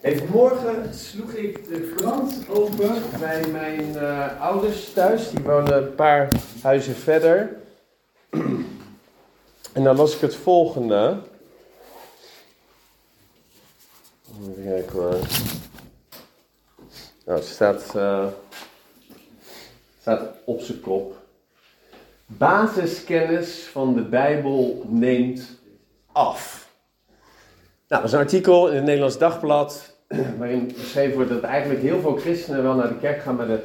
Even morgen sloeg ik de krant open bij mijn eh, ouders thuis. Die wonen een paar huizen verder. En dan las ik het volgende. Even kijken hoor. Nou, het staat, eh, staat op zijn kop. Basiskennis van de Bijbel neemt af. Nou, dat is een artikel in het Nederlands Dagblad. Waarin beschreven wordt dat eigenlijk heel veel christenen wel naar de kerk gaan, maar de,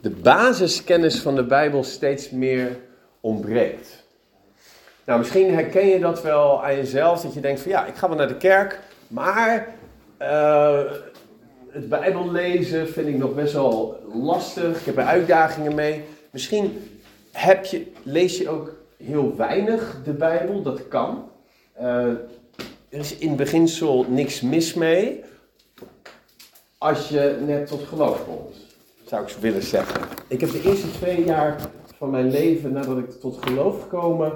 de basiskennis van de Bijbel steeds meer ontbreekt. Nou, misschien herken je dat wel aan jezelf, dat je denkt van ja, ik ga wel naar de kerk, maar uh, het Bijbel lezen vind ik nog best wel lastig. Ik heb er uitdagingen mee. Misschien heb je, lees je ook heel weinig de Bijbel, dat kan. Uh, er is in beginsel niks mis mee als je net tot geloof komt, zou ik willen zeggen. Ik heb de eerste twee jaar van mijn leven nadat ik tot geloof gekomen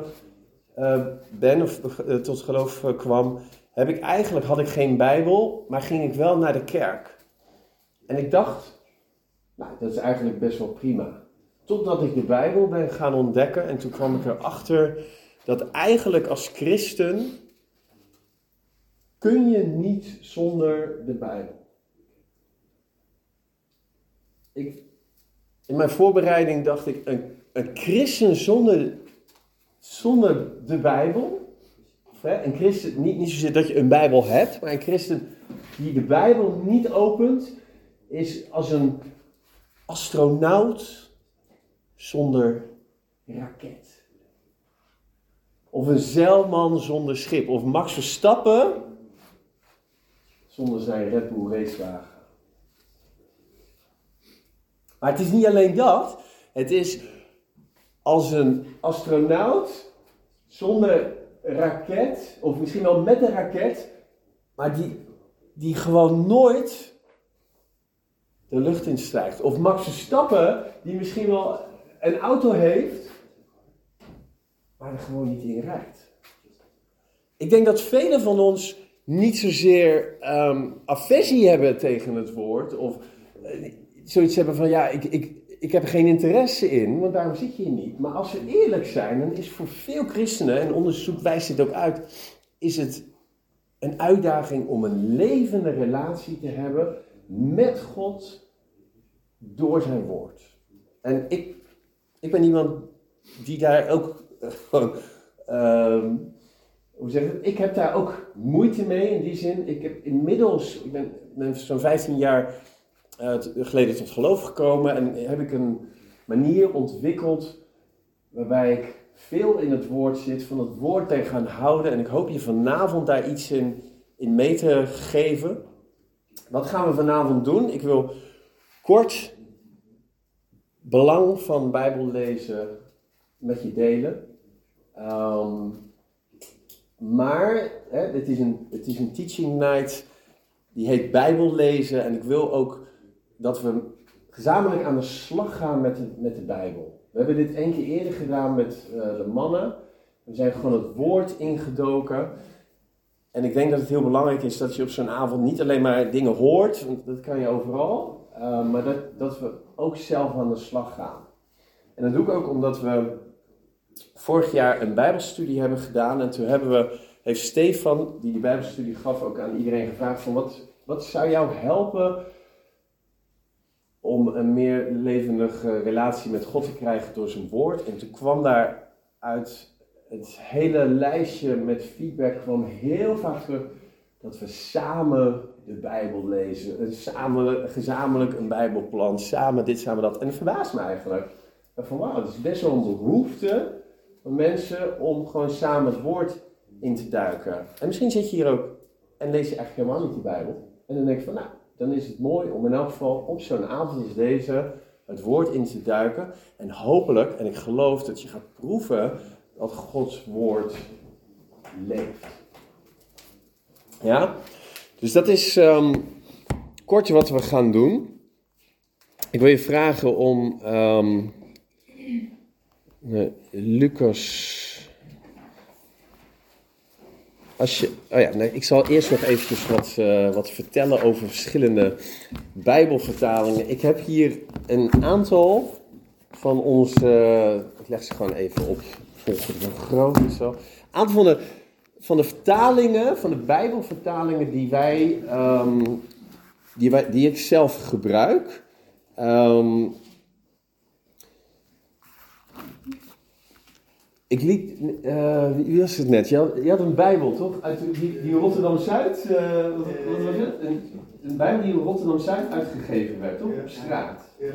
uh, ben, of uh, tot geloof uh, kwam, heb ik eigenlijk, had ik geen Bijbel, maar ging ik wel naar de kerk. En ik dacht, nou, dat is eigenlijk best wel prima. Totdat ik de Bijbel ben gaan ontdekken en toen kwam ik erachter dat eigenlijk als christen kun je niet zonder de Bijbel. Ik, in mijn voorbereiding dacht ik, een, een christen zonder, zonder de Bijbel, of, hè, een christen, niet, niet zozeer dat je een Bijbel hebt, maar een christen die de Bijbel niet opent, is als een astronaut zonder raket. Of een zeilman zonder schip. Of Max Verstappen zonder zijn Red Bull racewagen. Maar het is niet alleen dat. Het is als een astronaut zonder raket, of misschien wel met een raket, maar die, die gewoon nooit de lucht instijgt. Of Max Verstappen, die misschien wel een auto heeft, maar er gewoon niet in rijdt. Ik denk dat velen van ons niet zozeer um, hebben tegen het woord, of uh, zoiets hebben van ja, ik, ik, ik heb er geen interesse in, want daarom zit je hier niet. Maar als we eerlijk zijn, dan is voor veel christenen, en onderzoek wijst dit ook uit, is het een uitdaging om een levende relatie te hebben met God door zijn woord. En ik, ik ben iemand die daar ook gewoon. Uh, zeg ik Ik heb daar ook moeite mee in die zin. Ik heb inmiddels, ik ben, zo'n 15 jaar uh, geleden tot geloof gekomen en heb ik een manier ontwikkeld waarbij ik veel in het woord zit, van het woord te gaan houden. En ik hoop je vanavond daar iets in, in mee te geven. Wat gaan we vanavond doen? Ik wil kort belang van Bijbel lezen met je delen. Um, maar hè, het, is een, het is een teaching night die heet Bijbel lezen. En ik wil ook dat we gezamenlijk aan de slag gaan met de, met de Bijbel. We hebben dit één keer eerder gedaan met uh, de mannen. We zijn gewoon het woord ingedoken. En ik denk dat het heel belangrijk is dat je op zo'n avond niet alleen maar dingen hoort, want dat kan je overal, uh, maar dat, dat we ook zelf aan de slag gaan. En dat doe ik ook omdat we vorig jaar een Bijbelstudie hebben gedaan. En toen hebben we, heeft Stefan, die die Bijbelstudie gaf, ook aan iedereen gevraagd: van wat, wat zou jou helpen om een meer levendige relatie met God te krijgen door zijn woord? En toen kwam daar uit het hele lijstje met feedback kwam heel vaak terug dat we samen de Bijbel lezen. Samen, gezamenlijk een Bijbelplan, samen dit, samen dat. En dat verbaast me eigenlijk. Van wauw, het is best wel een behoefte van mensen om gewoon samen het woord in te duiken. En misschien zit je hier ook en lees je eigenlijk helemaal niet de Bijbel. En dan denk je van, nou, dan is het mooi om in elk geval op zo'n avond als deze het woord in te duiken. En hopelijk, en ik geloof dat je gaat proeven dat Gods woord leeft. Ja? Dus dat is um, kort wat we gaan doen. Ik wil je vragen om um, uh, Lucas als je, oh ja, nee, ik zal eerst nog eventjes wat, uh, wat vertellen over verschillende Bijbelvertalingen. Ik heb hier een aantal van onze, ik leg ze gewoon even op volgende zo. Een aantal van de, van de vertalingen, van de Bijbelvertalingen die wij, um, die, wij die ik zelf gebruik. Um, Ik liet, uh, wie was het net? Je had, je had, een Bijbel, toch? Uit die, die Rotterdam-Zuid, uh, wat, wat, was het? Een, een, Bijbel die in Rotterdam-Zuid uitgegeven werd, toch? Op straat. Ja.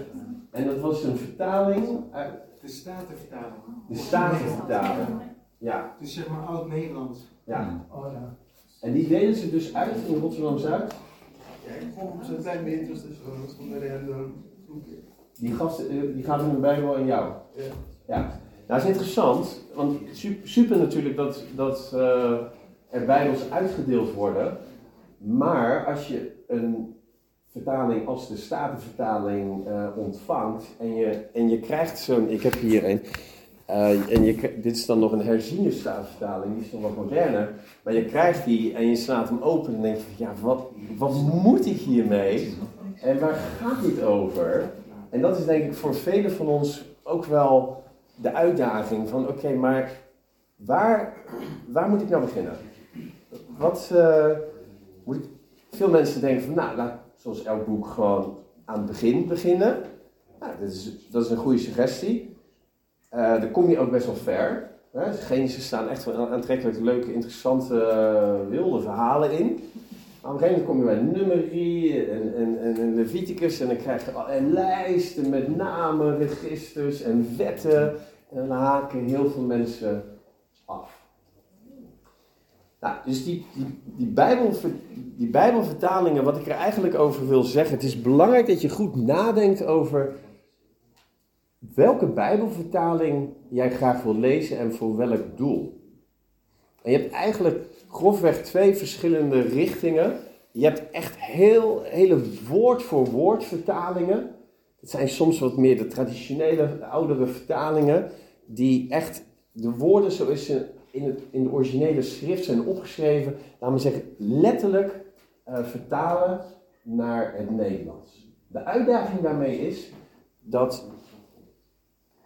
En dat was een vertaling uit... De Statenvertaling. De Statenvertaling, ja. Dus zeg maar oud-Nederlands. Ja. Oh, ja. En die deden ze dus uit in Rotterdam-Zuid? Ja, ik vond zo'n klein beetje, dus van de random. Die, gasten, eh, die gaven een Bijbel aan jou? Ja. Ja. Nou, is interessant, want super natuurlijk dat, dat uh, er bijbels uitgedeeld worden. Maar als je een vertaling als de Statenvertaling uh, ontvangt en je, en je krijgt zo'n, ik heb hier een, uh, en je, dit is dan nog een herziene Statenvertaling, die is nog wat moderner. Maar je krijgt die en je slaat hem open en denk je, ja, wat, wat moet ik hiermee? En waar gaat dit over? En dat is denk ik voor velen van ons ook wel de uitdaging van oké, maar waar, waar moet ik nou beginnen? Wat uh, moet veel mensen denken van nou, laat zoals elk boek gewoon aan het begin beginnen. Dat, is, dat is een goede suggestie. Uh, dan kom je ook best wel ver. Hè? Staan echt wel aantrekkelijk leuke, interessante, uh, wilde verhalen in. Op een kom je bij Nummerie en, en, en, en Leviticus en dan krijg je en lijsten met namen, registers en wetten. En dan haken heel veel mensen af. Nou, dus die, die, die, Bijbel, die Bijbelvertalingen, wat ik er eigenlijk over wil zeggen, het is belangrijk dat je goed nadenkt over welke Bijbelvertaling jij graag wil lezen en voor welk doel. En je hebt eigenlijk grofweg twee verschillende richtingen. Je hebt echt heel, hele woord voor woord vertalingen. Het zijn soms wat meer de traditionele, oudere vertalingen die echt de woorden zoals ze in, het, in de originele schrift zijn opgeschreven, laten we zeggen, letterlijk uh, vertalen naar het Nederlands. De uitdaging daarmee is dat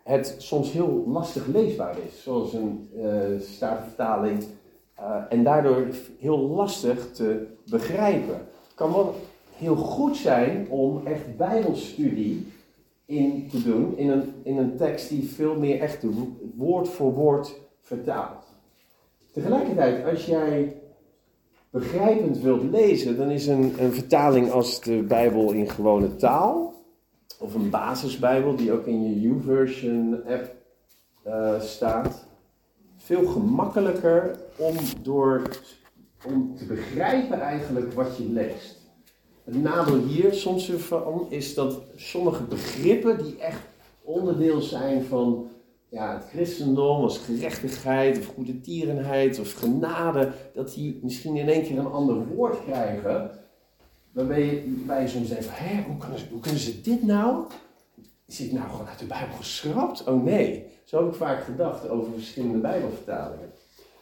het soms heel lastig leesbaar is, zoals een uh, uh, en daardoor heel lastig te begrijpen. Het kan wel heel goed zijn om echt Bijbelstudie in te doen in een, in een tekst die veel meer echt woord voor woord vertaalt. Tegelijkertijd, als jij begrijpend wilt lezen, dan is een, een vertaling als de Bijbel in gewone taal, of een basisbijbel die ook in je YouVersion app uh, staat, veel gemakkelijker om, door, om te begrijpen eigenlijk wat je leest. Het nadeel hier soms van is dat sommige begrippen die echt onderdeel zijn van ja, het christendom als gerechtigheid of goede tierenheid of genade, dat die misschien in één keer een ander woord krijgen. Waarbij je, soms denkt, hé, hoe kunnen, ze, hoe kunnen ze dit nou? Is dit nou gewoon uit de Bijbel geschrapt? Oh nee, zo heb ik vaak gedacht over verschillende Bijbelvertalingen.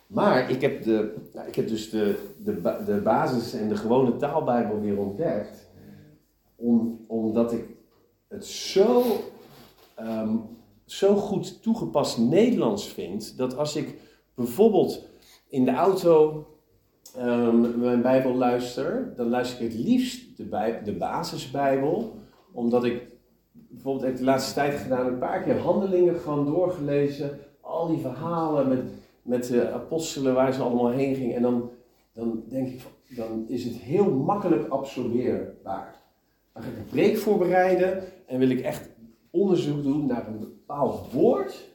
Maar ik heb, de, nou, ik heb dus de, de, de basis en de gewone taalbijbel weer ontdekt. Om, omdat ik het zo, um, zo goed toegepast Nederlands vind. Dat als ik bijvoorbeeld in de auto um, mijn bijbel luister. Dan luister ik het liefst de, bij, de basisbijbel. Omdat ik bijvoorbeeld heb de laatste tijd gedaan een paar keer handelingen gewoon doorgelezen. Al die verhalen met met de apostelen waar ze allemaal heen gingen. En dan, dan denk ik, dan is het heel makkelijk absorbeerbaar. Dan ga ik een preek voorbereiden en wil ik echt onderzoek doen naar een bepaald woord.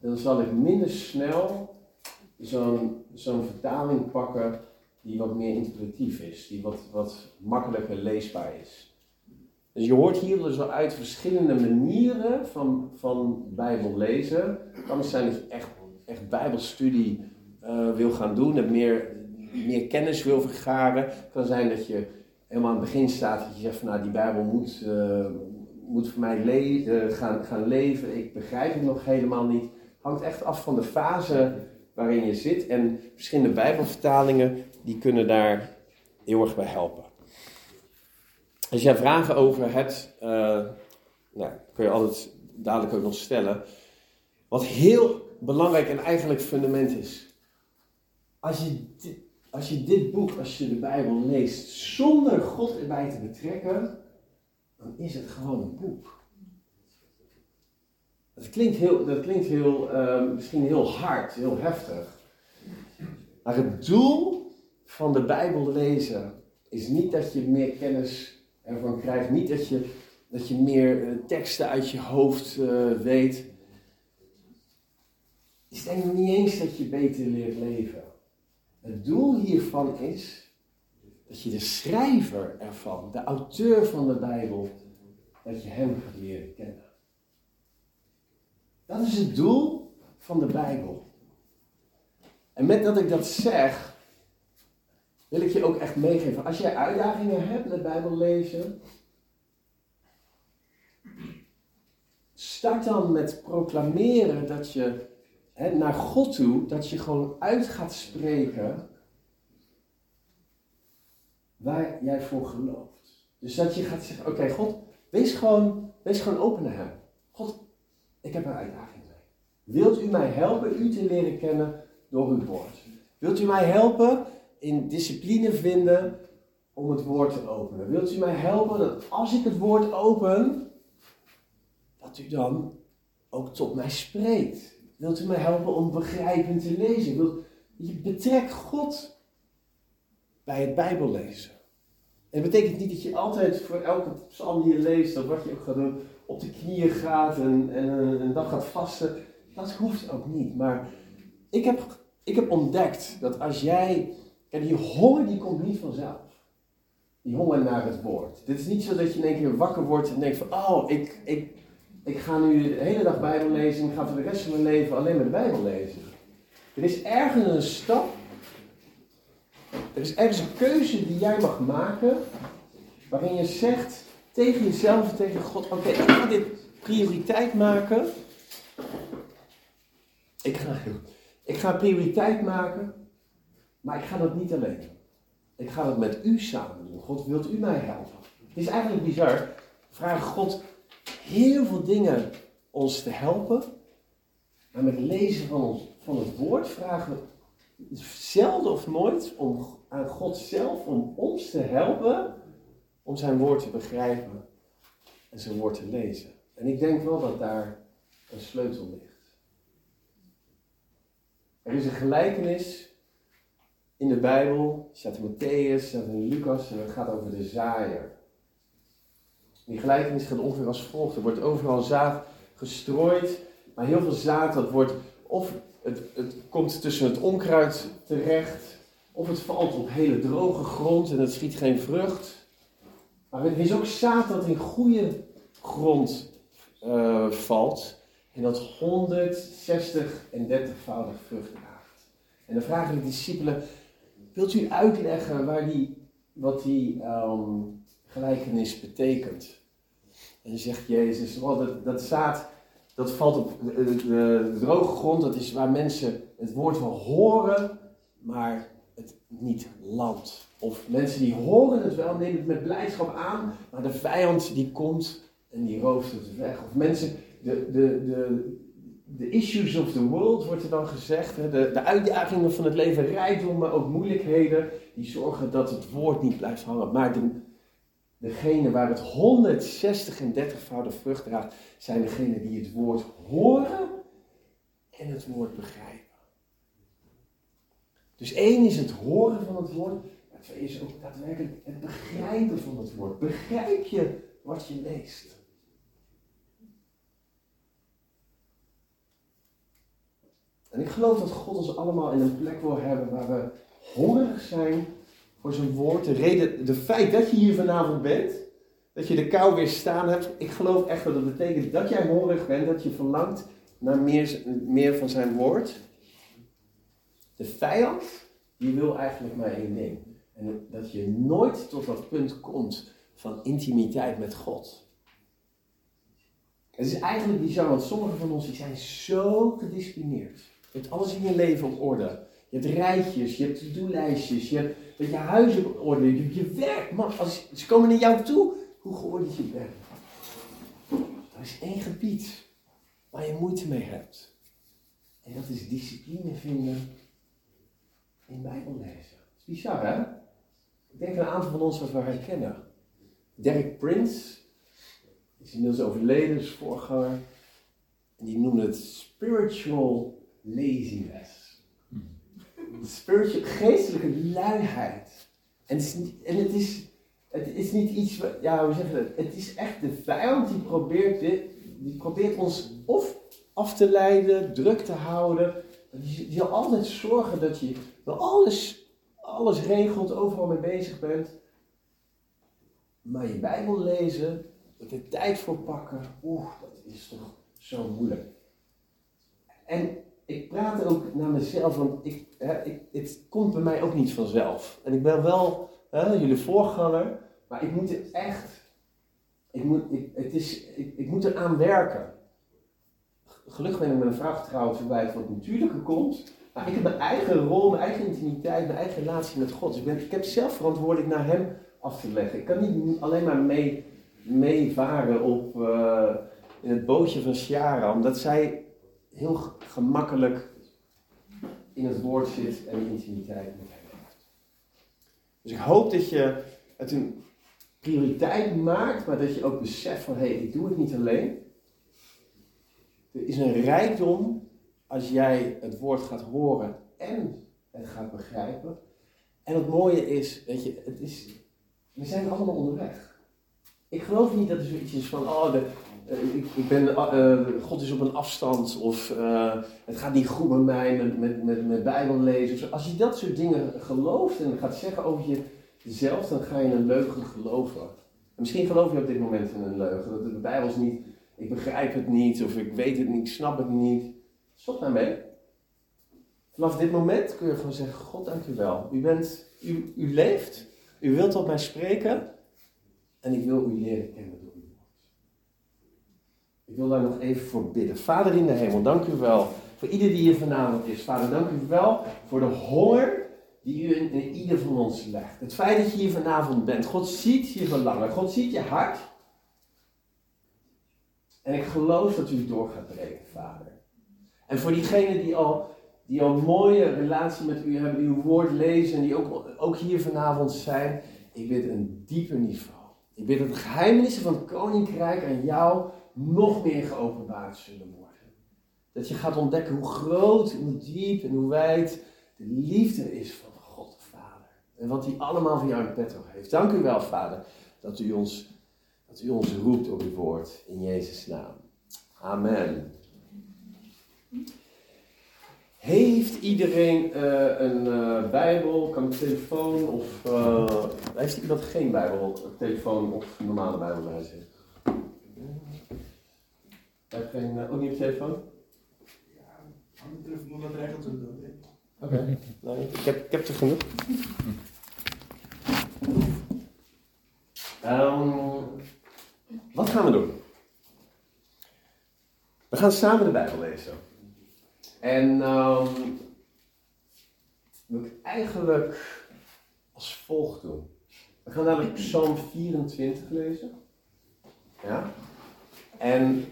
Dan zal ik minder snel zo'n zo'n vertaling pakken die wat meer intuïtief is, die wat, wat makkelijker leesbaar is. Dus je hoort hier dus wel uit verschillende manieren van, van Bijbel lezen. Het kan zijn dat je echt echt bijbelstudie uh, wil gaan doen en meer, meer kennis wil vergaren. Het kan zijn dat je helemaal aan het begin staat dat je zegt van nou die bijbel moet, uh, moet voor mij le uh, gaan, gaan leven. Ik begrijp het nog helemaal niet. Hangt echt af van de fase waarin je zit. En verschillende Bijbelvertalingen die kunnen daar heel erg bij helpen. Als jij vragen over hebt, uh, nou, kun je altijd dadelijk ook nog stellen. Wat heel belangrijk en eigenlijk fundament is. Als je, dit, als je dit boek, als je de Bijbel leest, zonder God erbij te betrekken, dan is het gewoon een boek. Dat klinkt heel, dat klinkt heel uh, misschien heel hard, heel heftig. Maar het doel van de Bijbel lezen is niet dat je meer kennis ervan krijgt, niet dat je, dat je meer uh, teksten uit je hoofd uh, weet. Is denk ik niet eens dat je beter leert leven. Het doel hiervan is dat je de schrijver ervan, de auteur van de Bijbel, dat je hem gaat leren kennen. Dat is het doel van de Bijbel. En met dat ik dat zeg, wil ik je ook echt meegeven. Als jij uitdagingen hebt met Bijbel lezen, start dan met proclameren dat je hè, naar God toe, dat je gewoon uit gaat spreken waar jij voor gelooft. Dus dat je gaat zeggen, oké God, wees gewoon, wees gewoon open naar Hem. God, ik heb een uitdaging mee. Wilt u mij helpen u te leren kennen door uw woord? Wilt u mij helpen in discipline vinden om het woord te openen? Wilt u mij helpen dat als ik het woord open, dat u dan ook tot mij spreekt? Wilt u mij helpen om begrijpend te lezen? Je betrekt God bij het Bijbellezen. En dat betekent niet dat je altijd voor elke psalm die je leest, of wat je ook gaat doen, op de knieën gaat en, en een dag gaat vasten. Dat hoeft ook niet. Maar ik heb, ik heb ontdekt dat als jij. Kijk, die honger die komt niet vanzelf. Die honger naar het woord. Dit is niet zo dat je in één keer wakker wordt en denkt van, oh, ik, ik, ik ga nu de hele dag Bijbel lezen en ik ga voor de rest van mijn leven alleen maar de Bijbel lezen. Er is ergens een stap, er is ergens een keuze die jij mag maken, waarin je zegt tegen jezelf, tegen God, oké, ik ga dit prioriteit maken. Ik ga, ik ga prioriteit maken, maar ik ga dat niet alleen doen. Ik ga dat met u samen doen. God, wilt u mij helpen? Het is eigenlijk bizar. Vraag God, heel veel dingen ons te helpen. Maar met het lezen van, van het woord vragen we zelden of nooit om, aan God zelf om ons te helpen om zijn woord te begrijpen en zijn woord te lezen. En ik denk wel dat daar een sleutel ligt. Er is een gelijkenis in de Bijbel, staat in Matthäus, staat in Lucas en het gaat over de zaaier. Die gelijkenis gaat ongeveer als volgt. Er wordt overal zaad gestrooid, maar heel veel zaad dat wordt of het, het komt tussen het onkruid terecht, of het valt op hele droge grond en het schiet geen vrucht. Maar er is ook zaad dat in goede grond uh, valt en dat 160 en 30voudig vrucht draagt. En dan vragen de discipelen, wilt u uitleggen waar die, wat die um, gelijkenis betekent? En zegt Jezus, well, dat, dat zaad dat valt op de, de, de, droge grond, dat is waar mensen het woord wel horen, maar het niet landt. Of mensen die horen het wel, nemen het met blijdschap aan, maar de vijand die komt en die rooft het weg. Of mensen, de, de, de, de issues of the world wordt er dan gezegd, hè? De, de uitdagingen van het leven, rijkdom, maar ook moeilijkheden, die zorgen dat het woord niet blijft hangen. Maar de, degene waar het 160 en 30voudig vrucht draagt, zijn degenen die het woord horen en het woord begrijpen. Dus één is het horen van het woord, maar twee is ook daadwerkelijk het begrijpen van het woord. Begrijp je wat je leest? En ik geloof dat God ons allemaal in een plek wil hebben waar we hongerig zijn voor zijn woord. De reden, de feit dat je hier vanavond bent, dat je de kou weer staan hebt. Ik geloof echt dat dat betekent dat jij hongerig bent, dat je verlangt naar meer, meer van zijn woord. De vijand, die wil eigenlijk maar één ding. En dat je nooit tot dat punt komt van intimiteit met God. Het is eigenlijk bizar, want sommigen van ons die zijn zo gedisciplineerd. Je hebt alles in je leven op orde. Je hebt rijtjes, je hebt to-do-lijstjes, je hebt dat je huis op orde, je je werk. Man, als, ze komen naar jou toe, hoe geordend je bent. Er is één gebied waar je moeite mee hebt. En dat is discipline vinden in Bijbel lezen. Dat is bizar, hè? Ik denk een aantal van ons wat we herkennen. Derek Prince is inmiddels overleden, is voorganger. En die noemde het spiritual laziness. Spiritual, geestelijke luiheid. En het is niet, en het is, het is niet iets, ja, hoe zeggen het? Het is echt de vijand die probeert, dit, die probeert ons of af te leiden, druk te houden. Die, zal altijd zorgen dat je alles, alles regelt, overal mee bezig bent. Maar je Bijbel lezen, er tijd voor pakken, oeh, dat is toch zo moeilijk. En ik praat ook naar mezelf, want ik, hè, ik, het komt bij mij ook niet vanzelf. En ik ben wel hè, jullie voorganger, maar ik moet het echt, ik moet, ik, het is, ik, ik moet eraan werken. Gelukkig ben ik met een vrouw getrouwd waarbij het wat natuurlijker komt. Maar ik heb mijn eigen rol, mijn eigen intimiteit, mijn eigen relatie met God. Dus ik, ben, ik heb zelf verantwoordelijk naar Hem af te leggen. Ik kan niet alleen maar mee, meevaren op, uh, in het bootje van Shara, omdat zij heel gemakkelijk in het woord zit en intimiteit met Hem. Dus ik hoop dat je het een prioriteit maakt, maar dat je ook beseft van hé, hey, ik doe het niet alleen. Er is een rijkdom als jij het woord gaat horen en het gaat begrijpen. En het mooie is, weet je, het is, we zijn allemaal onderweg. Ik geloof niet dat er zoiets is van, oh, de, ik, ik, ben, uh, God is op een afstand of het gaat niet goed met mij met, met, met, Bijbel lezen. Als je dat soort dingen gelooft en gaat zeggen over jezelf, dan ga je een leugen geloven. En misschien geloof je op dit moment in een leugen, dat de Bijbel is niet, ik begrijp het niet of ik weet het niet, ik snap het niet. Stop daarmee. Vanaf dit moment kun je gewoon zeggen: God, dank u wel. U, bent, u, u leeft, u wilt tot mij spreken en ik wil u leren kennen. Ik wil daar nog even voor bidden. Vader in de hemel, dank u wel voor ieder die hier vanavond is. Vader, dank u wel voor de honger die u in, ieder van ons legt. Het feit dat je hier vanavond bent. God ziet je verlangen. God ziet je hart. En ik geloof dat u door gaat breken, Vader. En voor diegenen die al, die al een mooie relatie met u hebben, die uw woord lezen en die ook, ook hier vanavond zijn, ik bid een dieper niveau. Ik bid dat de geheimenissen van het koninkrijk aan jou nog meer geopenbaard zullen worden. Dat je gaat ontdekken hoe groot, hoe diep en hoe wijd de liefde is van God de Vader. En wat hij allemaal van jou in petto heeft. Dank u wel, Vader, dat u ons, dat u ons roept op uw woord. In Jezus' naam. Amen. Heeft iedereen uh, een uh, Bijbel, kan een telefoon of uh, heeft iemand geen Bijbel, telefoon of normale Bijbel bij zich? Heb je geen, ook niet op telefoon? Ja, ik durf nog wat regels te doen. Oké, okay. nou, ik, heb, ik heb er genoeg. Um, wat gaan we doen? We gaan samen de Bijbel lezen. En um, wil ik eigenlijk als volgt doen. We gaan namelijk Psalm 24 lezen. Ja. En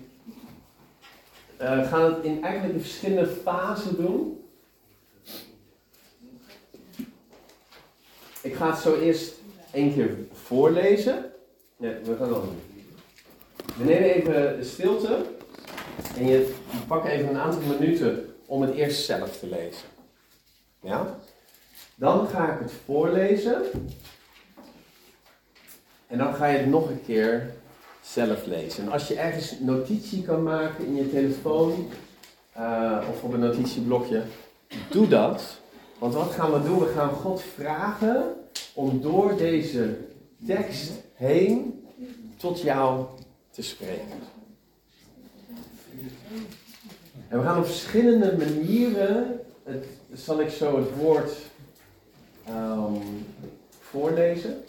uh, gaan het in eigenlijk in verschillende fasen doen. Ik ga het zo eerst één keer voorlezen. Nee, we gaan dan. We nemen even stilte. En je pakt even een aantal minuten om het eerst zelf te lezen. Ja? Dan ga ik het voorlezen. En dan ga je het nog een keer zelf lezen. En als je ergens notitie kan maken in je telefoon uh, of op een notitieblokje, doe dat. Want wat gaan we doen? We gaan God vragen om door deze tekst heen tot jou te spreken. En we gaan op verschillende manieren, het, zal ik zo het woord um, voorlezen.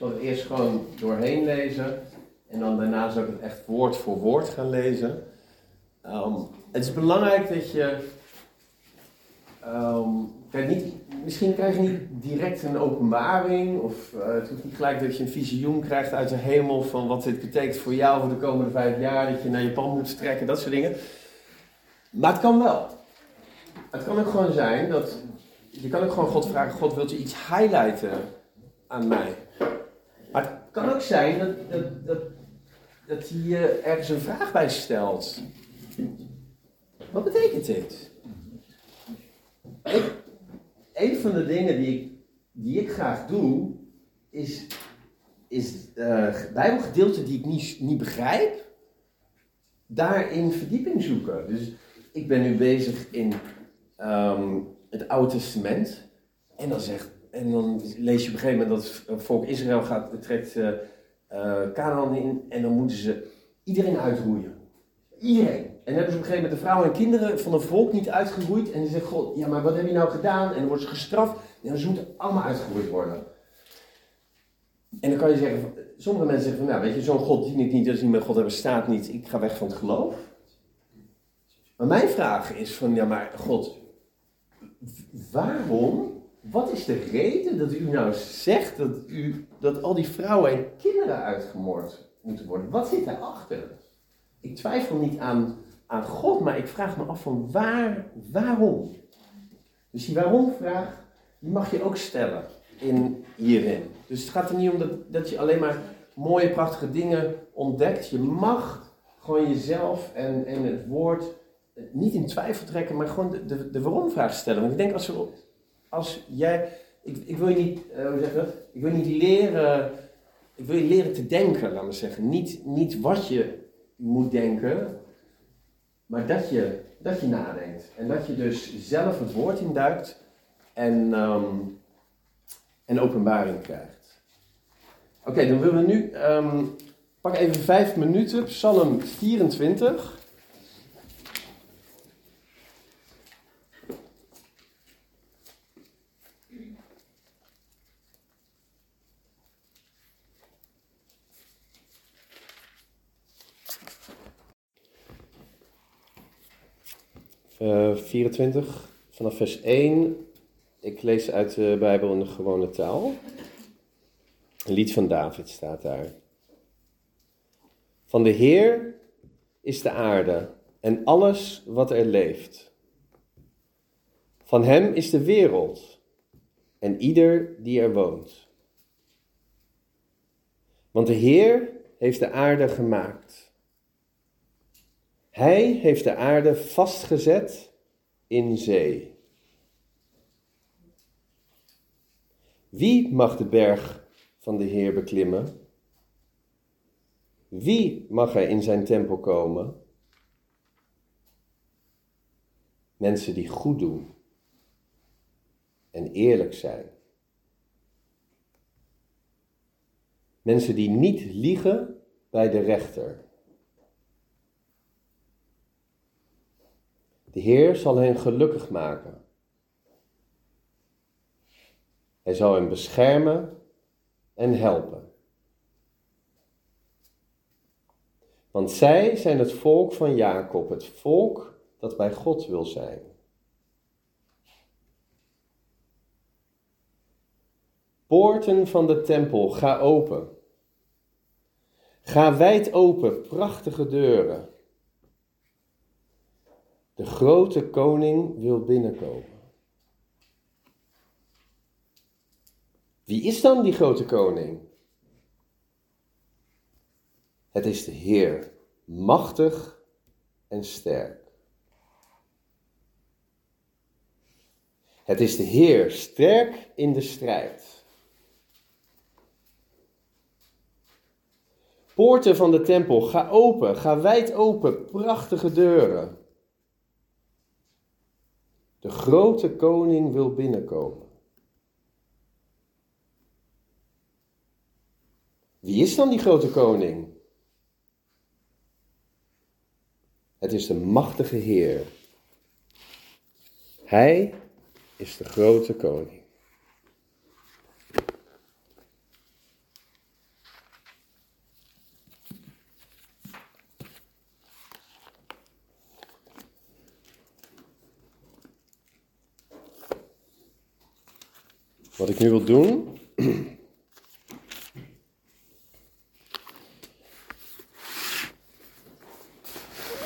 Zal het eerst gewoon doorheen lezen en dan daarna zal ik het echt woord voor woord gaan lezen. Ehm, het is belangrijk dat je. kijk, niet, misschien krijg je niet direct een openbaring, of eh, het hoeft niet gelijk dat je een visioen krijgt uit de hemel van wat dit betekent voor jou voor de komende vijf jaar, dat je naar Japan moet trekken, dat soort dingen. Maar het kan wel. Het kan ook gewoon zijn dat. Je kan ook gewoon God vragen: God, wilt u iets highlighten aan mij? Maar het kan ook zijn dat, dat, dat, hij je ergens een vraag bij stelt. Wat betekent dit? Ik, een van de dingen die ik, die ik graag doe, is, is uh, Bijbelgedeelten die ik niet, niet begrijp, daarin verdieping zoeken. Dus ik ben nu bezig in ehm, het Oude Testament. En dan, zegt, en dan lees je op een gegeven moment dat het volk Israël gaat, trekt uh, Canaan in. En dan moeten ze iedereen uitroeien. Iedereen. En hebben ze op een gegeven moment de vrouwen en kinderen van het volk niet uitgeroeid. En ze zeggen, God, ja maar wat heb je nou gedaan? En dan worden ze gestraft. En ze moeten allemaal uitgeroeid worden. En dan kan je zeggen, sommige mensen zeggen van, nou weet je, zo'n God dien ik niet, dat is niet meer God, bestaat niet. Ik ga weg van het geloof. Maar mijn vraag is van, ja maar God, waarom, wat is de reden dat u nou zegt dat, u, dat al die vrouwen en kinderen uitgemoord moeten worden? Wat zit daarachter? Ik twijfel niet aan, aan God, maar ik vraag me af van waar, waarom? Dus die waarom-vraag, mag je ook stellen in, hierin. Dus het gaat er niet om dat, dat je alleen maar mooie, prachtige dingen ontdekt. Je mag gewoon jezelf en, en het woord niet in twijfel trekken, maar gewoon de, de, de waarom-vraag stellen. Want ik denk als, we, als jij. Ik, ik wil je niet, uh, hoe zeg? Ik wil niet leren. Ik wil je leren te denken, laat maar zeggen. Niet, niet wat je moet denken, maar dat je, dat je nadenkt. En dat je dus zelf het woord induikt en, um, en openbaring krijgt. Oké, dan willen we nu. Um, pak even vijf minuten, Psalm 24. Uh, 24, vanaf vers 1. Ik lees uit de Bijbel in de gewone taal. Een lied van David staat daar. Van de Heer is de aarde en alles wat er leeft. Van Hem is de wereld en ieder die er woont. Want de Heer heeft de aarde gemaakt. Hij heeft de aarde vastgezet in zee. Wie mag de berg van de Heer beklimmen? Wie mag er in zijn tempel komen? Mensen die goed doen en eerlijk zijn. Mensen die niet liegen bij de rechter. De Heer zal hen gelukkig maken. Hij zal hen beschermen en helpen. Want zij zijn het volk van Jacob, het volk dat bij God wil zijn. Poorten van de tempel, ga open. Ga wijd open, prachtige deuren. De grote koning wil binnenkomen. Wie is dan die grote koning? Het is de Heer, machtig en sterk. Het is de Heer, sterk in de strijd. Poorten van de tempel, ga open, ga wijd open, prachtige deuren. De grote koning wil binnenkomen. Wie is dan die grote koning? Het is de machtige Heer. Hij is de grote koning. Wat ik nu wil doen.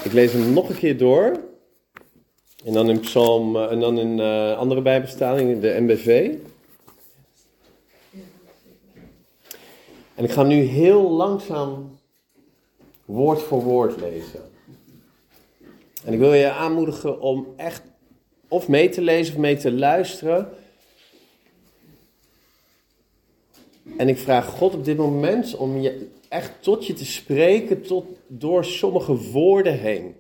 Ik lees hem nog een keer door. En dan in Psalm, eh, en dan in uh, andere Bijbelstaling, de MBV. En ik ga nu heel langzaam woord voor woord lezen. En ik wil je aanmoedigen om echt of mee te lezen of mee te luisteren. En ik vraag God op dit moment om je echt tot je te spreken tot, door sommige woorden heen.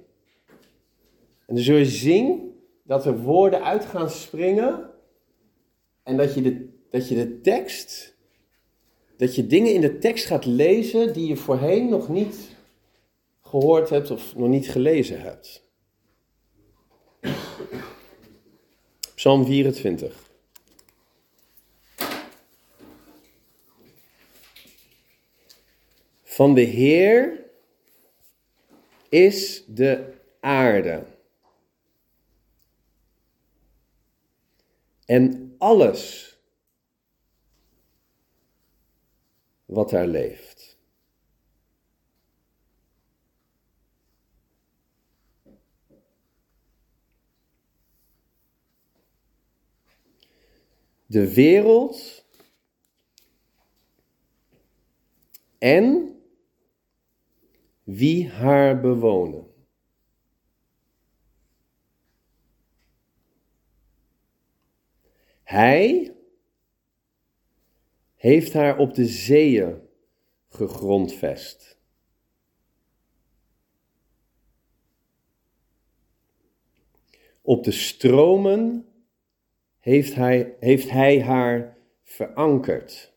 En dan zul je zien dat er woorden uit gaan springen. En dat je de, dat je de tekst, dat je dingen in de tekst gaat lezen die je voorheen nog niet gehoord hebt of nog niet gelezen hebt. Psalm 24. Van de Heer is de aarde. En alles wat daar leeft. De wereld en wie haar bewonen. Hij heeft haar op de zeeën gegrondvest. Op de stromen heeft hij, heeft hij haar verankerd.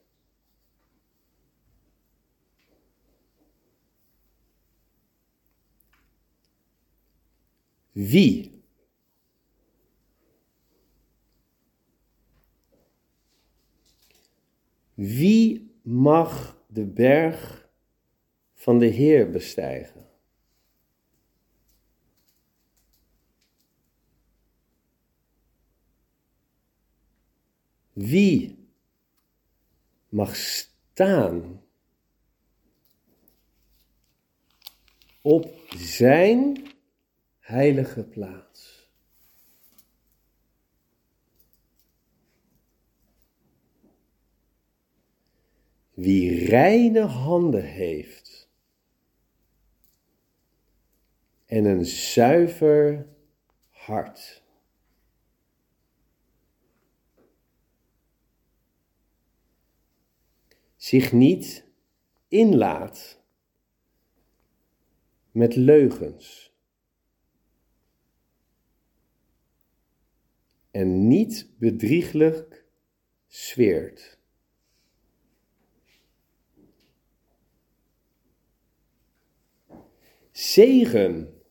Wie? Wie mag de berg van de Heer bestijgen? Wie mag staan op zijn heilige plaats. Wie reine handen heeft en een zuiver hart. Zich niet inlaat met leugens. En niet bedrieglijk zweert. Zegen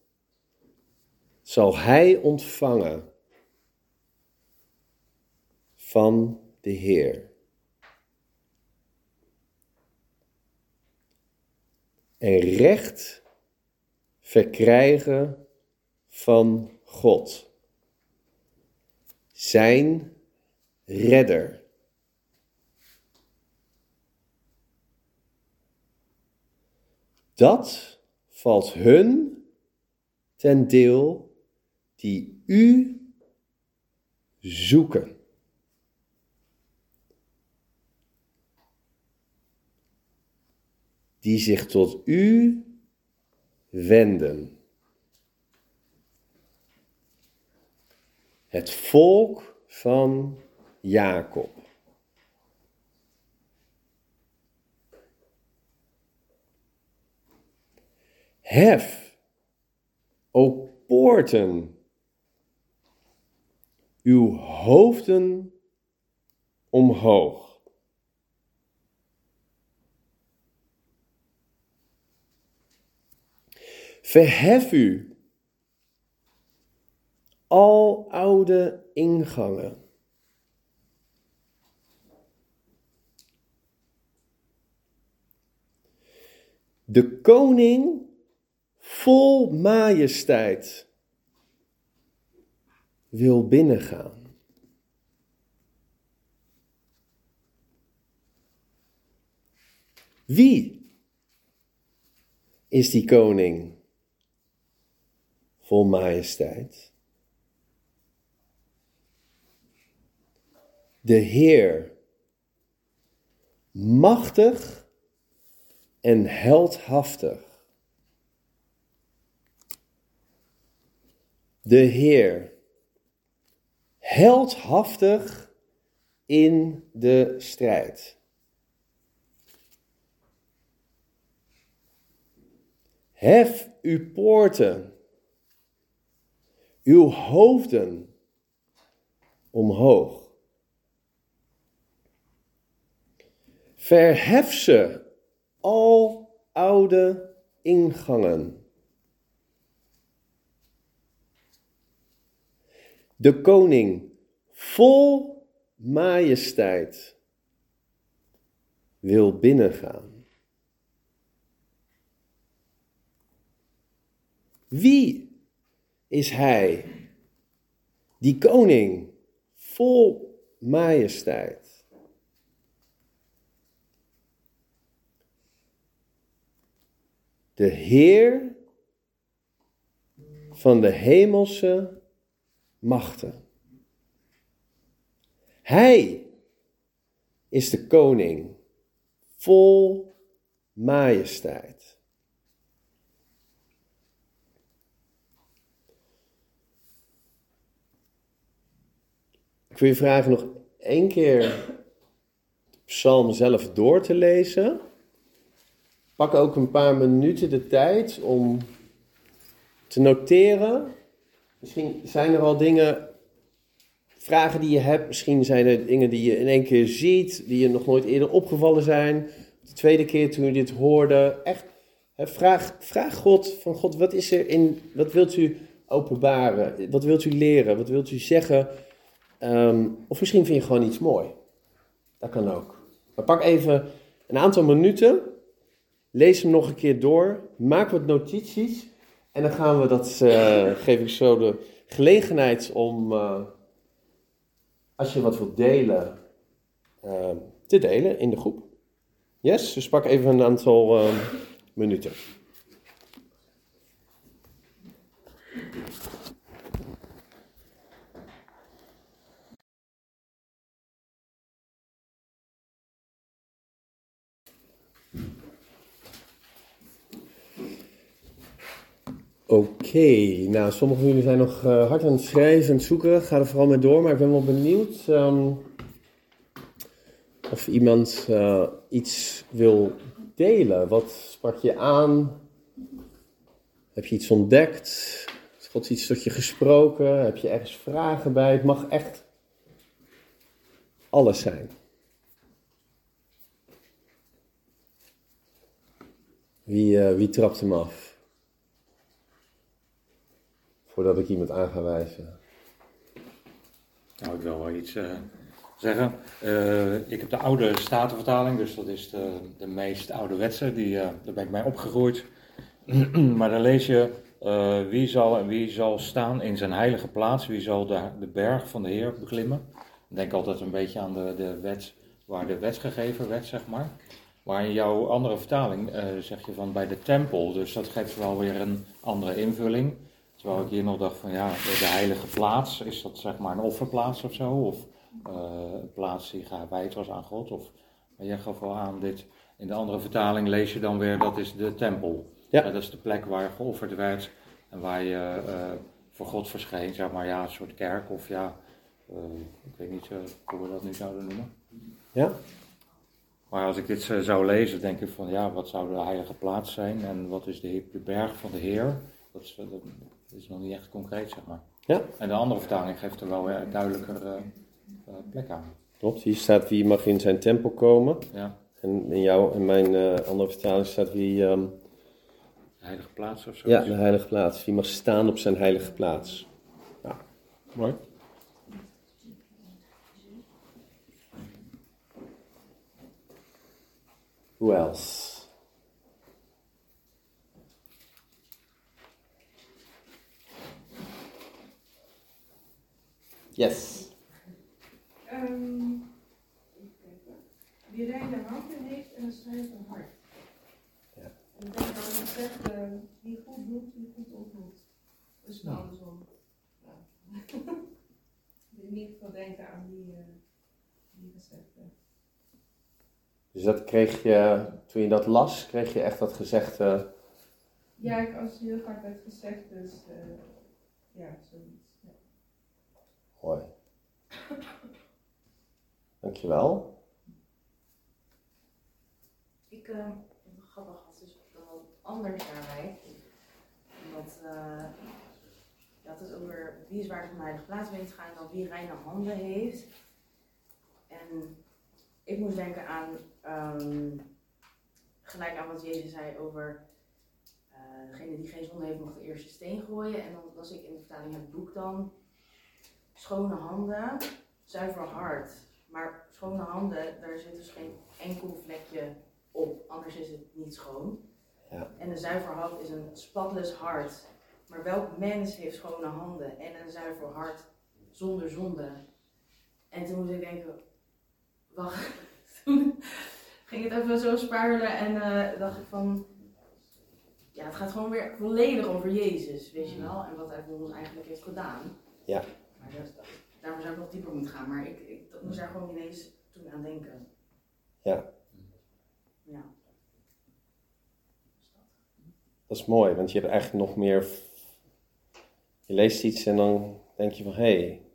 zal hij ontvangen van de Heer. En recht verkrijgen van God zijn redder. Dat valt hun ten deel die u zoeken. Die zich tot u wenden. Het volk van Jacob. Hef, o poorten, uw hoofden omhoog. Verhef u, al oude ingangen. De koning vol majesteit wil binnengaan. Wie is die koning vol majesteit? De Heer, machtig en heldhaftig. De Heer, heldhaftig in de strijd. Hef uw poorten, uw hoofden omhoog. Verhef ze, al oude ingangen. De koning vol majesteit wil binnengaan. Wie is hij, die koning vol majesteit? De Heer van de hemelse machten. Hij is de koning vol majesteit. Ik wil je vragen nog één keer de psalm zelf door te lezen. Pak ook een paar minuten de tijd om te noteren. Misschien zijn er al dingen, vragen die je hebt. Misschien zijn er dingen die je in één keer ziet, die je nog nooit eerder opgevallen zijn. De tweede keer toen je dit hoorde. Echt, hè, vraag, vraag God van God, wat is er in, wat wilt u openbaren? Wat wilt u leren? Wat wilt u zeggen? Ehm, of misschien vind je gewoon iets mooi. Dat kan ook. Maar pak even een aantal minuten. Lees hem nog een keer door. Maak wat notities. En dan gaan we dat, eh, geef ik zo de gelegenheid om, eh, als je wat wilt delen, eh, te delen in de groep. Yes, dus pak even een aantal minuten. Oké, nou sommigen van jullie zijn nog uh, hard aan het schrijven en zoeken. Ga er vooral mee door, maar ik ben wel benieuwd um, of iemand uh, iets wil delen. Wat sprak je aan? Heb je iets ontdekt? Is God iets tot je gesproken? Heb je ergens vragen bij? Het mag echt alles zijn. Wie, uh, wie trapt hem af? Voordat ik iemand aan ga wijzen? Nou, ik wil wel iets uh, zeggen. Uh, ik heb de oude Statenvertaling, dus dat is de, de meest ouderwetse, die, uh, daar ben ik mee opgegroeid. maar dan lees je, wie zal en wie zal staan in zijn heilige plaats, wie zal de, de berg van de Heer beklimmen. Ik denk altijd een beetje aan de, de wet, waar de wet gegeven werd, zeg maar. Maar in jouw andere vertaling zeg je van bij de tempel, dus dat geeft wel weer een andere invulling. Terwijl ik hier nog dacht van ja, de heilige plaats, is dat zeg maar een offerplaats of zo? Of uh, een plaats die gewijd was aan God? Of, maar jij gaf wel aan, dit, in de andere vertaling lees je dan weer, dat is de tempel. Ja. dat is de plek waar geofferd werd en waar je uh, voor God verscheen, zeg maar, ja, een soort kerk of ja, uh, ik weet niet hoe we dat nu zouden noemen. Ja. Maar als ik dit zou lezen, denk ik van ja, wat zou de heilige plaats zijn en wat is de, de berg van de Heer? Dat is, dat is nog niet echt concreet, zeg maar. Ja. En de andere vertaling geeft er wel een duidelijker uh, plek aan. Klopt, hier staat wie mag in zijn tempel komen. Ja. En in jouw en mijn uh, andere vertaling staat wie. Um, de heilige plaats of zo? Ja, de heilige plaats. Wie mag staan op zijn heilige plaats. Ja, mooi. Who else? Yes. Um, wie reine handen heeft en een zuiver hart. Ja. En aan gezegd, uh, wie goed doet, wie goed ontmoet. Dus nou andersom. Ja. moet niet veel denken aan die, uh, die gezegde. Dus dat kreeg je, toen je dat las, kreeg je echt dat gezegde. Ja, ik als heel vaak werd gezegd, dus uh, ja, zoiets. Mooi. Dankjewel. Ik, uh, grappig, het is wel anders daarbij. Omdat, uh, je had het over wie is naar de plaats bent gaan en dan wie reine handen heeft. En ik moest denken aan, um, gelijk aan wat Jezus zei over uh, degene die geen zonde heeft mag de eerste steen gooien. En dan was ik in de vertaling het boek dan, schone handen, zuiver hart. Maar schone handen, daar zit dus geen enkel vlekje op, anders is het niet schoon. Ja. En een zuiver hart is een spotless hart. Maar welk mens heeft schone handen en een zuiver hart zonder zonde? En toen moest ik denken, wacht, toen ging het even zo sparen en uh, dacht ik van, ja, het gaat gewoon weer volledig over Jezus, weet je wel, en wat hij voor ons eigenlijk heeft gedaan. Ja. Maar dat, daarom zou ik nog dieper moeten gaan, maar ik, ik dat moest daar gewoon ineens toen aan denken. Ja. Ja. Dat is mooi, want je hebt eigenlijk nog meer. Je leest iets en dan denk je van hé, hey,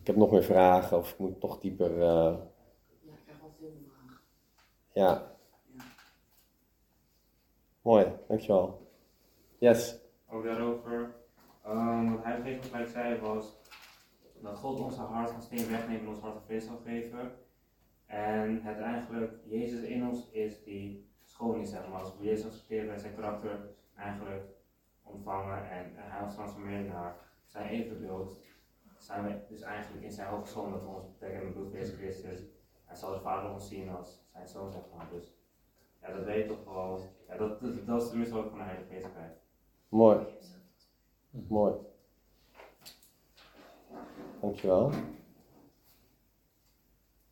ik heb nog meer vragen of ik moet nog dieper. Uh... Ja, ik krijg altijd heel veel vragen. Ja. Ja. Mooi, dankjewel. Yes. Ook daarover, um, wat hij op een gelijk zei was dat God onze hart van steen wegneemt en ons hart vlees zal geven. En het eigenlijk Jezus in ons is die schoon is, zeg maar. Als we Jezus accepteren en zijn karakter eigenlijk ontvangen en hij ons transformeert naar zijn evenbeeld, zijn we dus eigenlijk in zijn hoofd dat we ons betekenen met bloed van Jezus Christus. En zal de Vader ons zien als zijn zoon, zeg maar. Dus ja, dat weet je toch wel. Ja, dat, dat, is tenminste ik van de Heilige Geest. Mooi. Mooi. Dankjewel.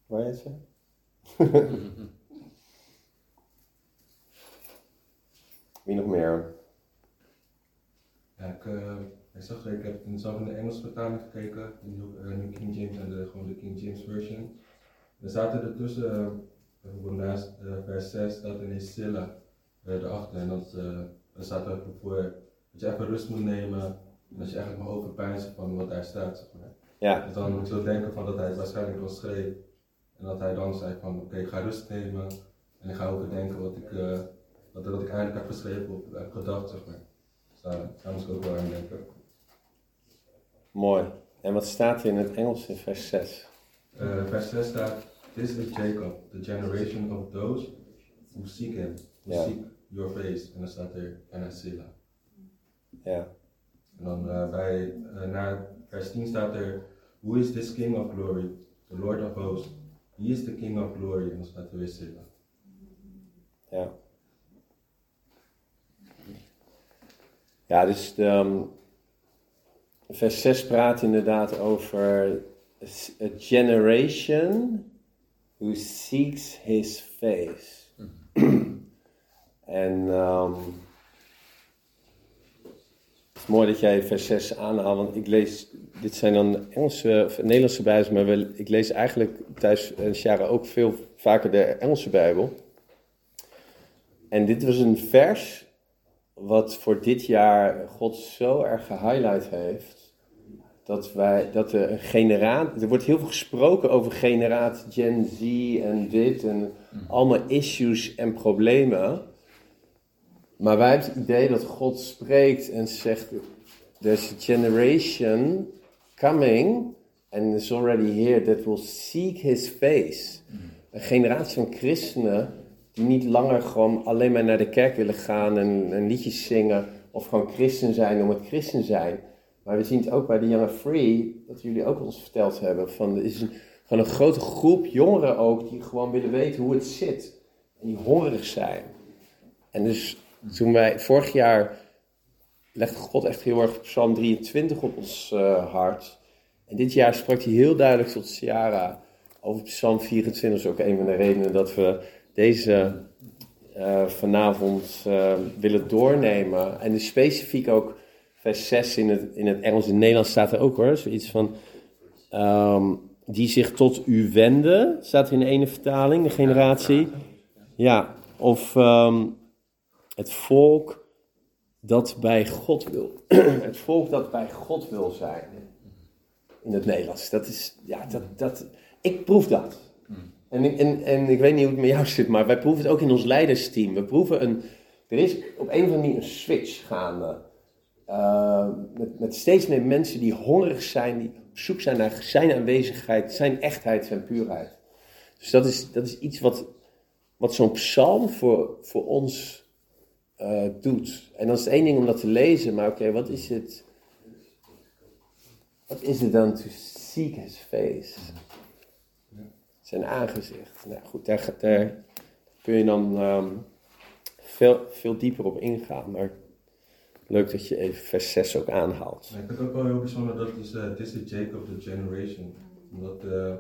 Waar is ze? Wie nog meer? Ik, uh, ik zag, ik heb in de Engelse vertaling gekeken, de New, uh, King James en de, gewoon de King James version. Er zaten er tussen, uh, naast vers 6 staat een Silla erachter en dat, staat er voor dat je even rust moet nemen en dat je eigenlijk mag overpijnzen van wat daar staat. Zeg maar. Ja. Dus dan moet je denken van dat hij het waarschijnlijk dan schreef en dat hij dan zei van oké, okay, ik ga rust nemen en ik ga overdenken wat ik, uh, wat, wat ik eigenlijk heb geschreven of heb gedacht, zeg maar. Dus daar, daar moest ik ook wel aan denken. Mooi. En wat staat er in het Engels in vers 6? Uh, vers 6 staat, This is Jacob, the generation of those who seek him, who seek your face. En dan staat er, en Silla. Ja. En dan uh, bij, uh, na vers 10 staat er, Who is this King of glory? The Lord of hosts. He is the King of glory. En dan staat er weer. Ja. Ja, dus de, um, vers 6 praat inderdaad over a generation who seeks his face. en um, is mooi dat jij vers 6 aanhaalt, want ik lees, dit zijn dan Engelse of Nederlandse Bijbels, maar wel, ik lees eigenlijk thuis in jaren ook veel vaker de Engelse Bijbel. En dit was een vers wat voor dit jaar God zo erg gehighlight heeft. Dat, wij, dat er een. Er wordt heel veel gesproken over generatie Gen Z en dit en allemaal issues en problemen. Maar wij hebben het idee dat God spreekt en zegt: There's a generation coming and is already here that will seek his face. Een generatie van christenen die niet langer gewoon alleen maar naar de kerk willen gaan en, liedjes zingen of gewoon christen zijn om het christen zijn. Maar we zien het ook bij de Young Free, dat jullie ook ons verteld hebben, van is een, gewoon een grote groep jongeren ook die gewoon willen weten hoe het zit. En die hongerig zijn. En dus toen wij vorig jaar legde God echt heel erg Psalm 23 op ons uh, hart. En dit jaar sprak hij heel duidelijk tot Ciara over Psalm 24 is ook een van de redenen dat we deze eh, vanavond eh, willen doornemen. En dus specifiek ook vers 6 in het, in het Engels, het Nederlands staat er ook hoor, zoiets van... ehm, die zich tot u wenden, staat in de ene vertaling, de generatie. Ja, of ehm, het volk dat bij God wil. het volk dat bij God wil zijn. In het Nederlands. Dat is, ja, dat, dat, ik proef dat. En, ik- en, en ik weet niet hoe het met jou zit, maar wij proeven het ook in ons leidersteam. We proeven een, er is op een of andere manier een switch gaande. Uh, met, met steeds meer mensen die hongerig zijn, die op zoek zijn naar zijn aanwezigheid, zijn echtheid, zijn puurheid. Dus dat is, dat is iets wat, wat zo'n psalm voor, voor ons eh, doet. En dan is het één ding om dat te lezen, maar oké, wat is het? Wat is het dan to seek his face? Zijn aangezicht. Nou goed, daar, kun je dan ehm, veel, veel dieper op ingaan. Maar leuk dat je even vers 6 ook aanhaalt. Ik vind het ook wel heel bijzonder dat is, eh this is Jacob the generation. Omdat eh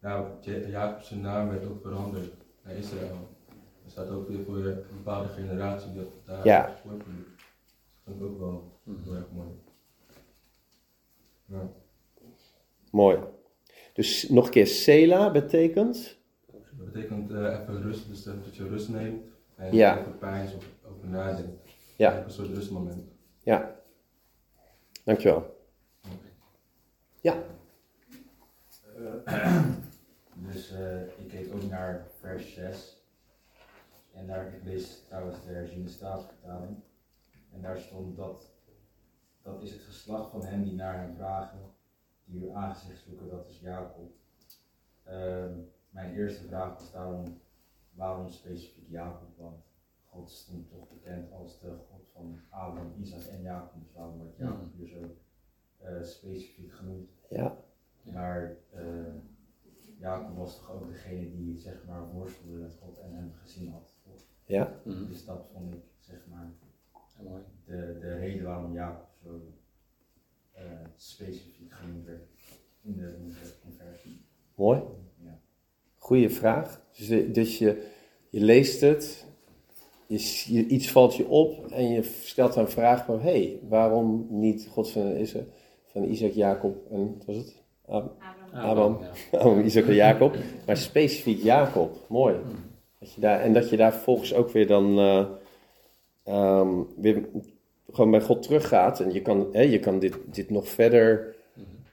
ja, Ja- Jacob zijn naam werd ook veranderd naar Israël. Er staat ook weer voor een bepaalde generatie dat daar Ja. voortbloeit. Dat vind ik ook wel heel erg mooi. Ja. Mooi. Dus nog een keer, Sela betekent? Dat betekent eh, even rust, dus dat je rust neemt en Ja. even pijn of over nadenkt. Ja. Een soort rustmoment. Ja. Dankjewel. Ja. Dus eh, ik keek ook naar vers 6. En daar, ik lees trouwens de herziene staatsvertaling. En daar stond dat, dat is het geslacht van hen die naar hem vragen, die uw aangezicht zoeken, dat is Jacob. Ehm, mijn eerste vraag was daarom, waarom specifiek Jacob? Want God stond toch bekend als de God van Abraham, Isaac en Jacob. Dus waarom wordt Jacob hier zo eh, specifiek genoemd? Ja. Maar eh, Jacob was toch ook degene die zeg maar worstelde met God en hem gezien had. Ja. Dus dat vond ik zeg maar de, de reden waarom Jacob zo eh, specifiek genoemd werd in de, in de conversie. Mooi. Ja. Goeie vraag. Dus, de- dus je, je leest het, je, je- iets valt je op en je stelt dan een vraag van, hé, hey, waarom niet God van, Isaac, van Isaac, Jacob en, wat was het? Ab- Abraham. Abraham. Ja. Abraham, Isaac en Jacob, maar specifiek Jacob. Mooi. Dat je daar, en dat je daar vervolgens ook weer dan eh, ehm, weer gewoon bij God teruggaat. En je kan, hè, je kan dit, dit nog verder,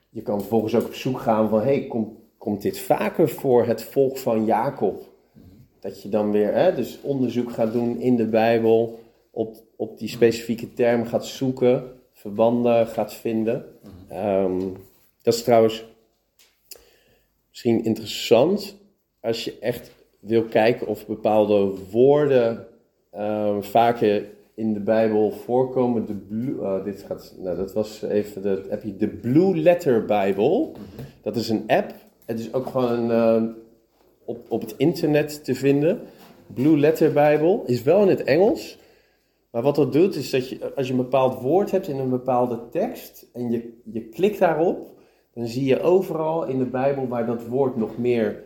je kan vervolgens ook op zoek gaan van, hey, kom, komt dit vaker voor het volk van Jacob? Dat je dan weer hè, dus onderzoek gaat doen in de Bijbel, op, op die specifieke term gaat zoeken, verbanden gaat vinden. Ehm, dat is trouwens misschien interessant als je echt wil kijken of bepaalde woorden ehm, vaker in de Bijbel voorkomen. De blue, oh, dit gaat, nou, dat was even de, heb je de Blue Letter Bijbel. Dat is een app. Het is ook gewoon ehm, op, op het internet te vinden. Blue Letter Bijbel is wel in het Engels. Maar wat dat doet is dat je, als je een bepaald woord hebt in een bepaalde tekst en je, je klikt daarop, dan zie je overal in de Bijbel waar dat woord nog meer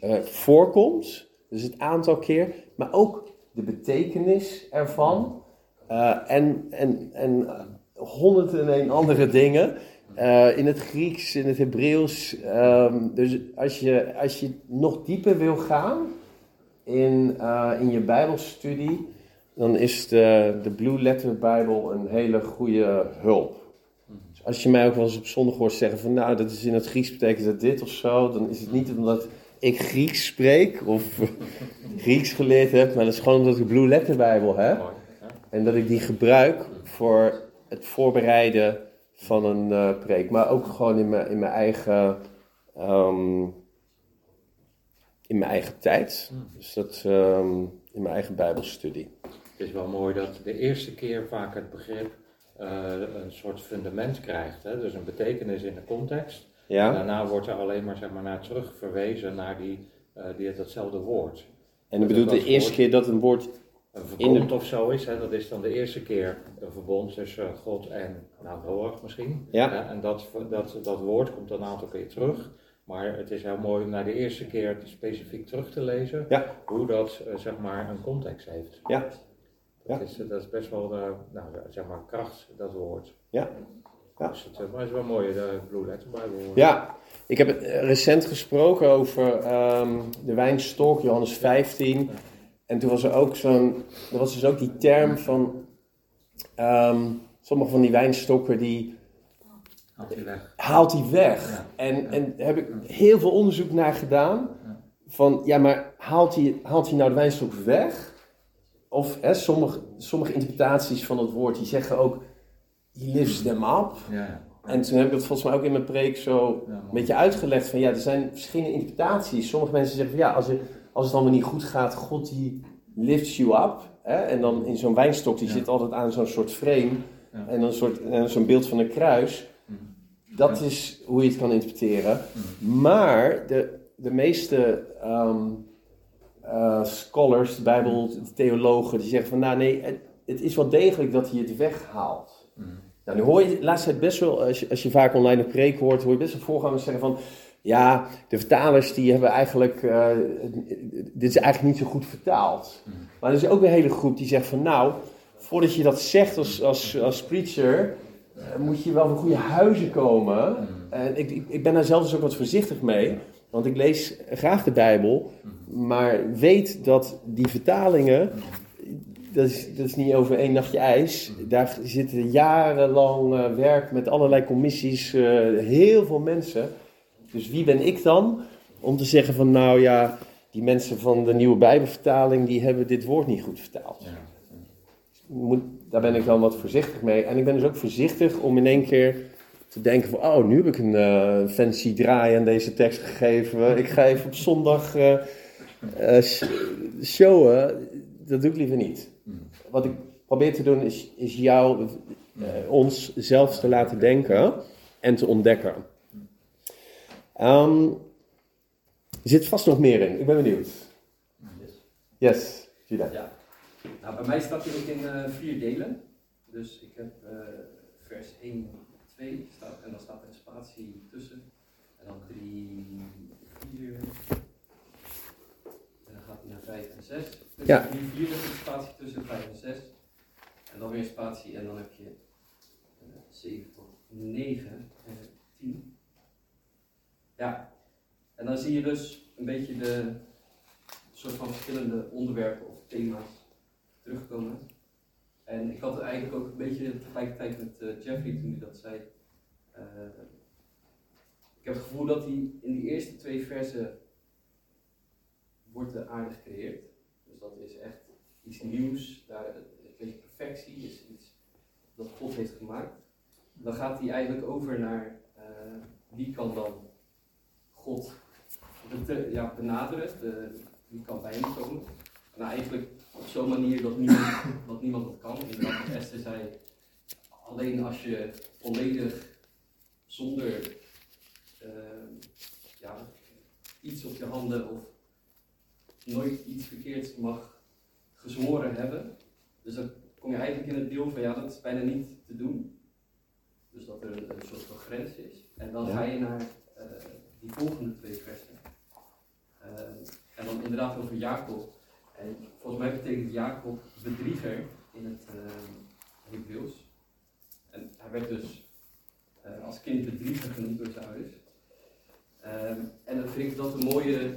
eh, voorkomt. Dus het aantal keer, maar ook de betekenis ervan. Eh, en en, en honderd en een andere dingen. Eh, in het Grieks, in het Hebreeuws. ehm, dus als je, als je nog dieper wil gaan in, in je Bijbelstudie, dan is de, de Blue Letter Bijbel een hele goede hulp. Dus als je mij ook wel eens op zondag hoort zeggen van nou, dat is in het Grieks betekent dat dit of zo, dan is het niet omdat ik Grieks spreek of Grieks geleerd heb, maar dat is gewoon omdat ik de Blue Letter Bijbel heb. En dat ik die gebruik voor het voorbereiden van een eh, preek. Maar ook gewoon in mijn, in mijn eigen. ehm, in mijn eigen tijd. Dus dat ehm, in mijn eigen Bijbelstudie. Het is wel mooi dat de eerste keer vaak het begrip eh, een soort fundament krijgt. Hè? Dus een betekenis in de context. Ja? Daarna wordt er alleen maar, zeg maar naar terug verwezen naar die, eh, die, datzelfde woord. En dat bedoelt de eerste keer dat een woord. Een In verbond de- of zo is, hè? dat is dan de eerste keer een verbond tussen God en nou, Noach misschien. Ja. En dat, dat, dat woord komt dan een aantal keer terug. Maar het is heel mooi om naar de eerste keer specifiek terug te lezen Ja. hoe dat eh, zeg maar een context heeft. Ja. Dat, Ja. is, dat is best wel eh, nou, zeg maar kracht, dat woord. Ja. Ja. Dus het, maar het is wel mooi, de Blue Letter Bijbel. Ja, ik heb eh, recent gesproken over ehm, de wijnstok, Johannes 15. En toen was er ook zo'n, er was dus ook die term van, ehm, sommige van die wijnstokken die Haalt hij weg. haalt hij weg. Ja. En, en daar heb ik heel veel onderzoek naar gedaan. Van, ja, maar haalt hij, haalt hij nou de wijnstok weg? Of hè, sommige, sommige interpretaties van het woord, die zeggen ook, he lifts them up. Ja. En toen heb ik dat volgens mij ook in mijn preek zo Ja, een beetje uitgelegd van ja, er zijn verschillende interpretaties. Sommige mensen zeggen van ja, als, er, als het allemaal niet goed gaat, God die lifts you up. Hè? En dan in zo'n wijnstok, die Ja. zit altijd aan zo'n soort frame. Ja. En dan een soort, en zo'n beeld van een kruis. Mhm. Dat is hoe je het kan interpreteren. Mhm. Maar de, de meeste ehm, eh, scholars, de Bijbel, de theologen, die zeggen van nou nee, het, het is wel degelijk dat hij het weghaalt. Nou, nu hoor je de laatste tijd best wel, als je, als je vaak online een preek hoort, hoor je best wel voorgangers zeggen van, ja, de vertalers die hebben eigenlijk, eh, dit is eigenlijk niet zo goed vertaald. Mhm. Maar er is ook een hele groep die zegt van, nou, voordat je dat zegt als, als, als preacher, eh, moet je wel van goede huizen komen. Mhm. En ik, ik, ik ben daar zelf dus ook wat voorzichtig mee, want ik lees graag de Bijbel, maar weet dat die vertalingen, dat is, dat is niet over één nachtje ijs. Daar zitten jarenlang eh, werk met allerlei commissies, eh, heel veel mensen. Dus wie ben ik dan om te zeggen van nou ja, die mensen van de nieuwe Bijbelvertaling die hebben dit woord niet goed vertaald. Ja. Moet, daar ben ik dan wat voorzichtig mee. En ik ben dus ook voorzichtig om in één keer te denken van oh, nu heb ik een eh, fancy draai aan deze tekst gegeven. Ik ga even op zondag sh- showen. Dat doe ik liever niet. Wat ik probeer te doen is, is jou, eh, ons zelfs te laten denken en te ontdekken. Ehm, er zit vast nog meer in. Ik ben benieuwd. Yes. Yes, Judah. Ja. Nou, bij mij staat hij ook in eh, vier delen. Dus ik heb eh, vers 1, 2 staat, en dan staat er een spatie tussen. En dan 3, 4. En dan gaat hij naar 5 en 6. Dus Ja. 3, 4 is een spatie tussen 5 en 6. En dan weer spatie en dan heb je eh, 7 tot 9 en 10. Ja, en dan zie je dus een beetje de soort van verschillende onderwerpen of thema's terugkomen. En ik had eigenlijk ook een beetje tegelijkertijd met eh, Jeffrey toen hij dat zei. Eh, ik heb het gevoel dat hij in die eerste twee versen wordt aarde gecreëerd. Dus dat is echt iets nieuws. Daar, een beetje perfectie is iets dat God heeft gemaakt. Dan gaat hij eigenlijk over naar eh, wie kan dan God ja, benaderen, de, wie kan bij hem komen. Nou, eigenlijk op zo'n manier dat niemand, dat niemand dat kan. Inderdaad, wat Esther zei, alleen als je volledig zonder eh, ja, iets op je handen of nooit iets verkeerds mag gezworen hebben. Dus dan kom je eigenlijk in het deel van ja, dat is bijna niet te doen. Dus dat er een, een soort van grens is. En dan Ja. ga je naar eh, die volgende twee versen. Eh, en dan inderdaad over Jacob. En volgens mij betekent Jacob bedrieger in het uh, Hebreeuws. En hij werd dus als kind bedrieger genoemd door zijn ouders. Ehm, en dan vind ik dat een mooie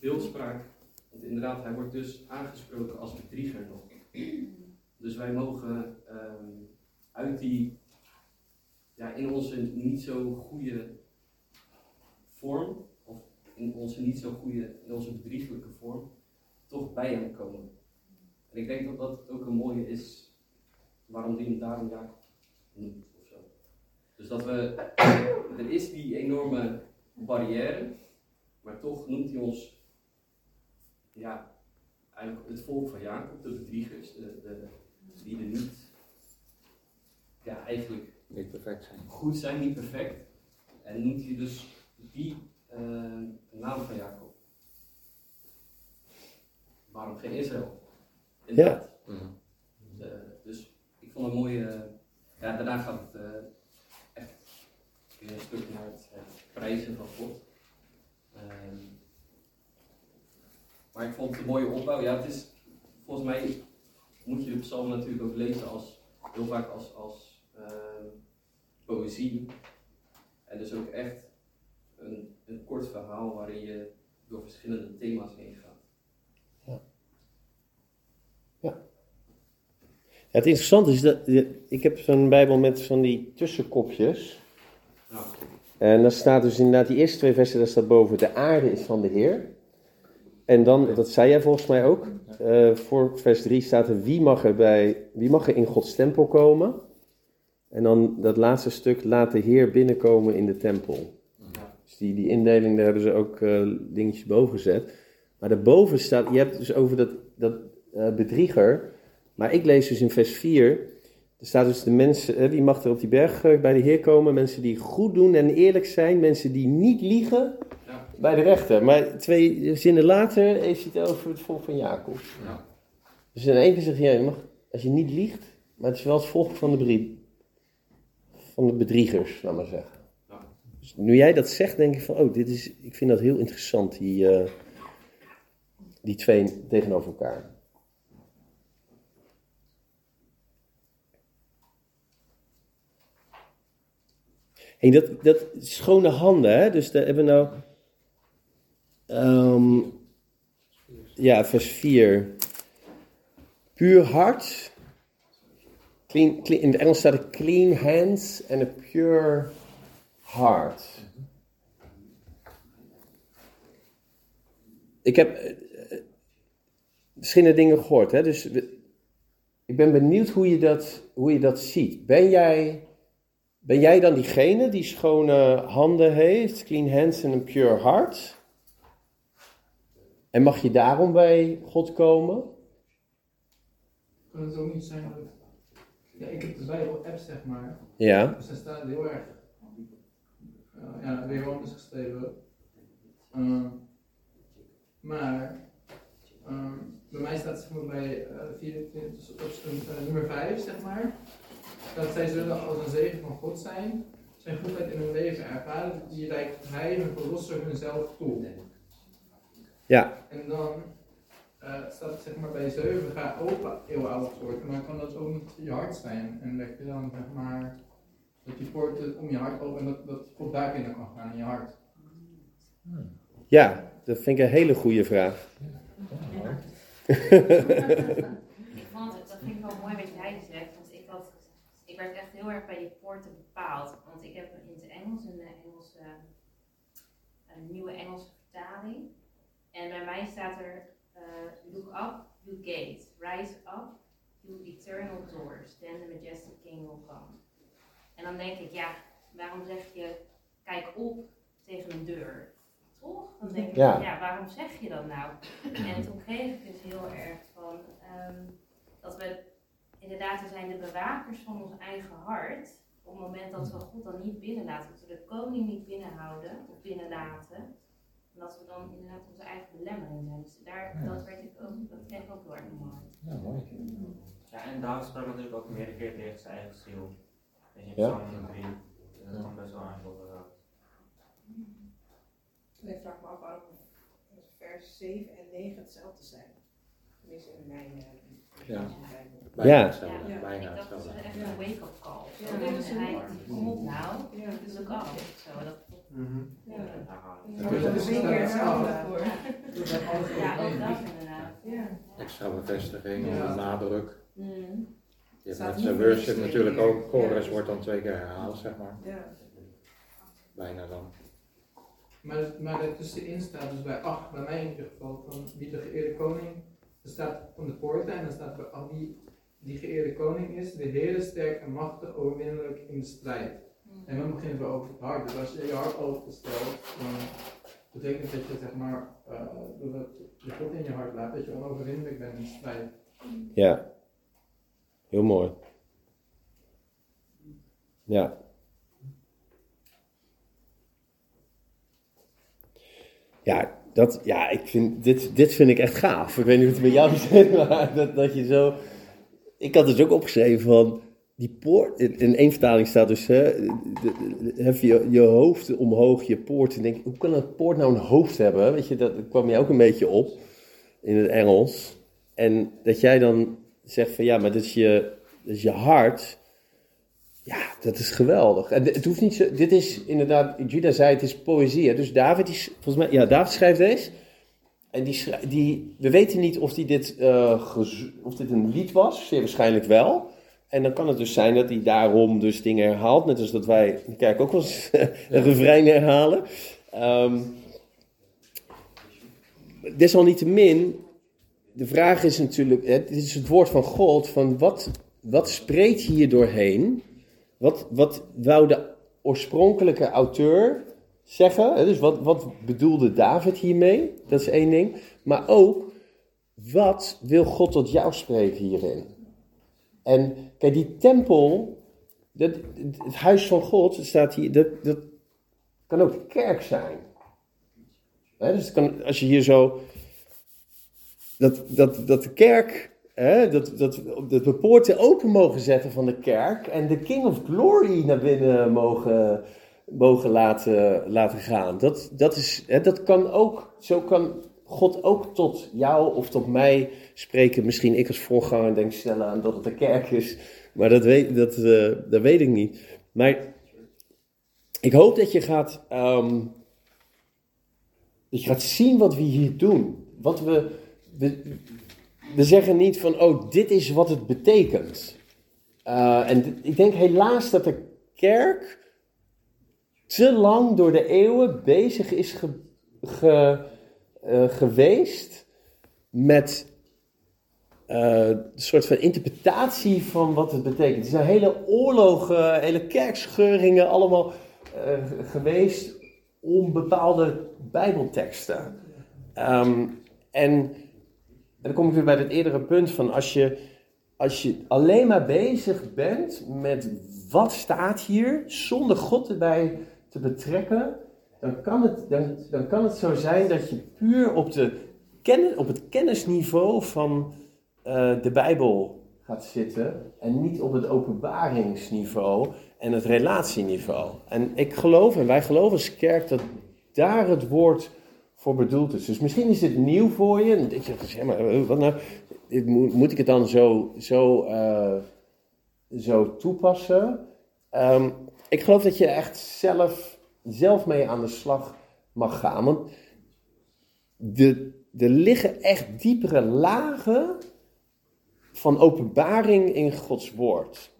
beeldspraak. Want inderdaad, hij wordt dus aangesproken als bedrieger nog. Dus wij mogen ehm, uit die, ja, in onze niet zo goede vorm, of in onze niet zo goede, in onze bedriegelijke vorm, toch bij hem komen. En ik denk dat dat ook een mooie is, waarom die hem daarom Jacob noemt of zo. Dus dat we, er is die enorme barrière, maar toch noemt hij ons, ja, eigenlijk het volk van Jacob, de bedriegers, de, de, die er niet, ja, eigenlijk Niet perfect zijn. goed zijn, niet perfect. En noemt hij dus die eh, naam van Jacob. Waarom geen Israël? Inderdaad. Mhm. Eh, dus ik vond het een mooie. eh, ja, daarna gaat het eh, echt weer een stuk naar het, het prijzen van God. Maar ik vond het een mooie opbouw. Ja, het is, volgens mij moet je de psalm natuurlijk ook lezen als, heel vaak als, als ehm, poëzie. En dus ook echt een, een kort verhaal waarin je door verschillende thema's heen gaat. Ja, het interessante is dat ik heb zo'n Bijbel met van die tussenkopjes. Ja. En daar staat dus inderdaad die eerste twee versen, daar staat boven de aarde is van de Heer. En dan, dat zei jij volgens mij ook, eh, voor vers 3 staat er wie mag er, bij, wie mag er in Gods tempel komen? En dan dat laatste stuk, laat de Heer binnenkomen in de tempel. Dus die, die indeling, daar hebben ze ook eh dingetjes boven gezet. Maar daarboven staat, je hebt dus over dat, dat eh, bedrieger. Maar ik lees dus in vers 4, er staat dus de mensen, wie mag er op die berg bij de Heer komen? Mensen die goed doen en eerlijk zijn, mensen die niet liegen. Bij de rechter. Maar twee zinnen later heeft hij het over het volk van Jacob. Ja. Dus in één keer zegt hij, ja, je mag, als je niet liegt, maar het is wel het volk van de, van de bedriegers, laat maar zeggen. Ja. Dus nu jij dat zegt, denk ik van, oh, dit is, ik vind dat heel interessant, die, eh, die twee tegenover elkaar. En dat, dat schone handen, hè? dus daar hebben we nou. Ehm, ja, vers 4. Puur hart. Clean, in het Engels staat er clean hands en a pure heart. Ik heb eh, eh, verschillende dingen gehoord, hè? dus ik ben benieuwd hoe je dat, hoe je dat ziet. Ben jij, ben jij dan diegene die schone handen heeft, clean hands en een pure heart? En mag je daarom bij God komen? Kan het ook niet zijn dat... Ja, ik heb de Bijbel-app, zeg maar. Ja. Dus daar staat heel erg... eh, ja, weer anders geschreven. Ehm, maar... ehm, bij mij staat zeg maar bij eh 24, op eh, nummer 5, zeg maar. Dat zij zullen als een zegen van God zijn. Zijn goedheid in hun leven ervaren. Die reikt hij hun verlosser hunzelf toe. Ja. En dan eh, staat zeg maar bij 7 ga open eeuwoudig worden, maar kan dat ook niet je hart zijn? En leg je dan zeg maar dat die poorten om je hart open en dat, dat God daar binnen kan gaan in je hart. Ja, dat vind ik een hele goede vraag. Ik vond het, dat vind ik wel mooi wat jij zegt, want ik had, ik werd echt heel erg bij die poorten bepaald. Want ik heb in het Engels een eh, Engelse, een nieuwe Engelse vertaling. En bij mij staat er, eh, look up, you gate, rise up, you eternal doors, then the majestic king will come. En dan denk ik, ja, waarom zeg je, kijk op tegen een deur? Toch? Dan denk ik, Ja. ja, waarom zeg je dat nou? En toen kreeg ik het heel erg van ehm, dat we inderdaad, we zijn de bewakers van ons eigen hart. Op het moment dat we God dan niet binnenlaten, dat we de koning niet binnenhouden of binnenlaten. En dat we dan inderdaad onze eigen belemmering zijn. Dus daar, dat werd ik ook, dat kreeg ik ook heel erg mooi. Ja, mooi. Ja, en David sprak natuurlijk ook meerdere keer tegen zijn eigen ziel. Weet je, in Ja. Psalm 3. Dat kwam best wel aan bod. En ik vraag me af waarom vers 7 en 9 hetzelfde zijn. Tenminste in mijn eh, Ja. Bijna Ja. hetzelfde. Ja. Ik dacht dat het echt een wake-up call. Ja, Zo, en is een hij, alarm. kom op nou, Ja, dus ook af. Zo, dat, ja. Ja, Ja, dat is keer hetzelfde. Dat is alles ja, ook dat inderdaad. Ja. Extra bevestiging, Ja. nadruk. Mm. Je hebt met voor niks worship natuurlijk ook, chorus Ja. wordt dan twee keer herhaald, zeg maar. Ja. Bijna dan. Maar, maar daartussenin staat dus bij 8, bij mij in ieder geval, van wie de geëerde koning, er staat van de poorten en dan staat bij al wie die geëerde koning is, de Heer sterk en machtig, overwinnelijk in de strijd. En dan beginnen we over het hart. Dus als je je hart openstelt, dan betekent dat je zeg maar, eh, doordat je God in je hart laat, dat je onoverwinnelijk bent in strijd. Ja. Heel mooi. Ja. Ja, dat, ja ik vind, dit, dit vind ik echt gaaf. Ik weet niet hoe het bij jou zit, maar dat, dat je zo... Ik had dus ook opgeschreven van... Die poort, in in één vertaling staat dus, hè, je je hoofd omhoog, je poort. En denk, hoe kan een poort nou een hoofd hebben? Weet je, dat, kwam je ook een beetje op. in het Engels. En dat jij dan zegt van ja, maar dat is je, is je hart. Ja, dat is geweldig. En het hoeft niet zo, dit is inderdaad, Judah zei het is poëzie. Hè? Dus David, is, volgens mij, ja, David schrijft deze. En die, die, we weten niet of, die dit, eh, of dit een lied was, zeer waarschijnlijk wel. En dan kan het dus zijn dat hij daarom dus dingen herhaalt. Net als dat wij in de kerk ook wel eens een refrein herhalen. Ehm, desalniettemin, de vraag is natuurlijk, het is het woord van God, van wat, wat spreekt hier doorheen? Wat, wat wou de oorspronkelijke auteur zeggen? Dus wat, wat bedoelde David hiermee? Dat is één ding. Maar ook, wat wil God tot jou spreken hierin? En kijk, die tempel, dat, het huis van God, staat hier, dat, dat kan ook kerk zijn. Dus kan, als je hier zo, dat, dat, dat de kerk, dat, dat, dat we poorten open mogen zetten van de kerk en de King of Glory naar binnen mogen, mogen laten, laten gaan. Dat, dat, is, dat kan ook, zo kan God ook tot jou of tot mij spreken. Misschien ik als voorganger denk sneller aan dat het de kerk is, maar dat weet, dat, eh, dat weet ik niet. Maar ik hoop dat je gaat, ehm, dat je gaat zien wat we hier doen. Wat we, we, we zeggen niet van, oh, dit is wat het betekent. Uh, en ik denk helaas dat de kerk te lang door de eeuwen bezig is ge- eh, geweest met eh, een soort van interpretatie van wat het betekent. Er zijn hele oorlogen, hele kerkscheuringen allemaal eh, geweest om bepaalde bijbelteksten. Ehm, en, en dan kom ik weer bij het eerdere punt van als je, als je alleen maar bezig bent met wat staat hier, zonder God erbij te betrekken, dan kan het, dan, dan kan het zo zijn dat je puur op, de kennis, op het kennisniveau van eh, de Bijbel gaat zitten en niet op het openbaringsniveau en het relatieniveau. En ik geloof, en wij geloven als kerk, dat daar het woord voor bedoeld is. Dus misschien is dit nieuw voor je. Denk je, zeg maar, eh, wat nou? Moet ik het dan zo, zo, eh, zo toepassen? Ehm, ik geloof dat je echt zelf, zelf mee aan de slag mag gaan. Want er liggen echt diepere lagen van openbaring in Gods woord.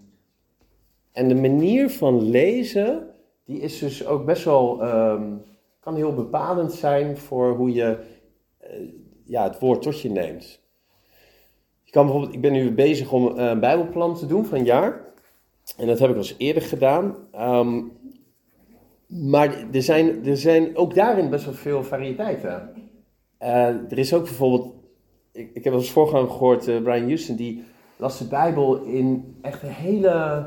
En de manier van lezen, die is dus ook best wel, ehm, kan heel bepalend zijn voor hoe je eh, ja, het woord tot je neemt. Je kan bijvoorbeeld, ik ben nu bezig om eh, een bijbelplan te doen van een jaar. En dat heb ik al eens eerder gedaan. Ehm, maar er zijn, er zijn ook daarin best wel veel variëteiten. Eh, er is ook bijvoorbeeld, ik, ik heb als voorganger gehoord, eh, Brian Houston, die las de Bijbel in echt een hele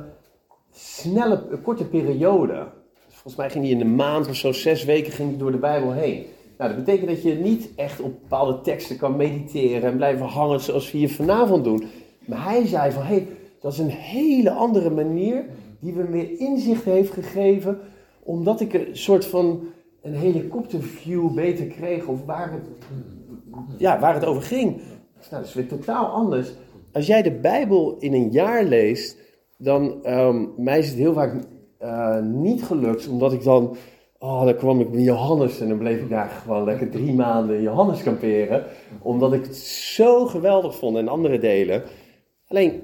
snelle, een korte periode. Dus volgens mij ging hij in een maand of zo, zes weken, ging hij door de Bijbel heen. Nou, dat betekent dat je niet echt op bepaalde teksten kan mediteren en blijven hangen zoals we hier vanavond doen. Maar hij zei van, hé, hey, dat is een hele andere manier die me meer inzicht heeft gegeven, omdat ik een soort van een helikopterview beter kreeg of waar het, ja, waar het over ging. Nou, dat is weer totaal anders. Als jij de Bijbel in een jaar leest, dan um, mij is het heel vaak uh, niet gelukt, omdat ik dan, oh, dan kwam ik bij Johannes en dan bleef ik daar gewoon lekker drie maanden in Johannes kamperen, omdat ik het zo geweldig vond en andere delen. Alleen,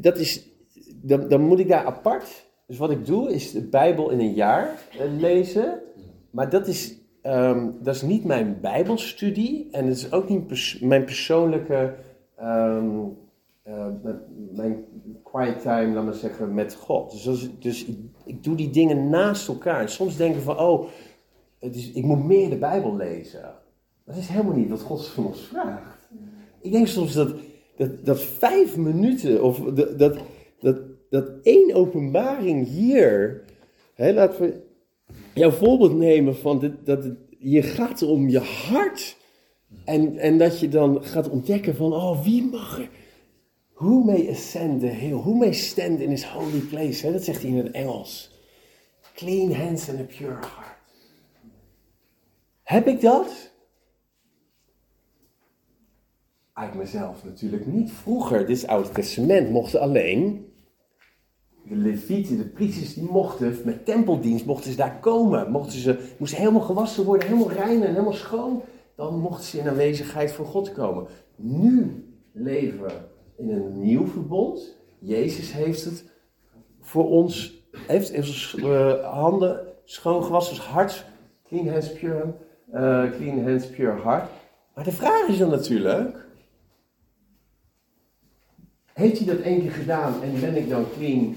dat is, dan, dan moet ik daar apart. Dus wat ik doe, is de Bijbel in een jaar lezen. Maar dat is, um, dat is niet mijn Bijbelstudie. En het is ook niet mijn persoonlijke. Um, uh, mijn quiet time, laat maar zeggen, met God. Dus, dus ik, ik, doe die dingen naast elkaar. Soms denk ik van, oh, het is, ik moet meer de Bijbel lezen. Dat is helemaal niet wat God van ons vraagt. Ik denk soms dat, dat, dat vijf minuten, of dat, dat, dat één openbaring hier, hè, laten we jouw voorbeeld nemen van dit, dat het hier gaat om je hart. En, en dat je dan gaat ontdekken van, oh, wie mag er... Who may ascend the hill? Who may stand in his holy place? Hè? Dat zegt hij in het Engels. Clean hands and a pure heart. Heb ik dat? Uit mezelf natuurlijk niet. Vroeger, dit is Oude Testament, mochten alleen de levieten, de priesters, die mochten met tempeldienst, mochten ze daar komen. Mochten ze, moesten helemaal gewassen worden, helemaal rein en helemaal schoon. Dan mochten ze in aanwezigheid van God komen. Nu leven we in een nieuw verbond. Jezus heeft het voor ons, heeft, heeft eh, handen schoon gewassen, hart, clean hands, pure, eh, clean hands, pure heart. Maar de vraag is dan natuurlijk, heeft hij dat één keer gedaan en ben ik dan clean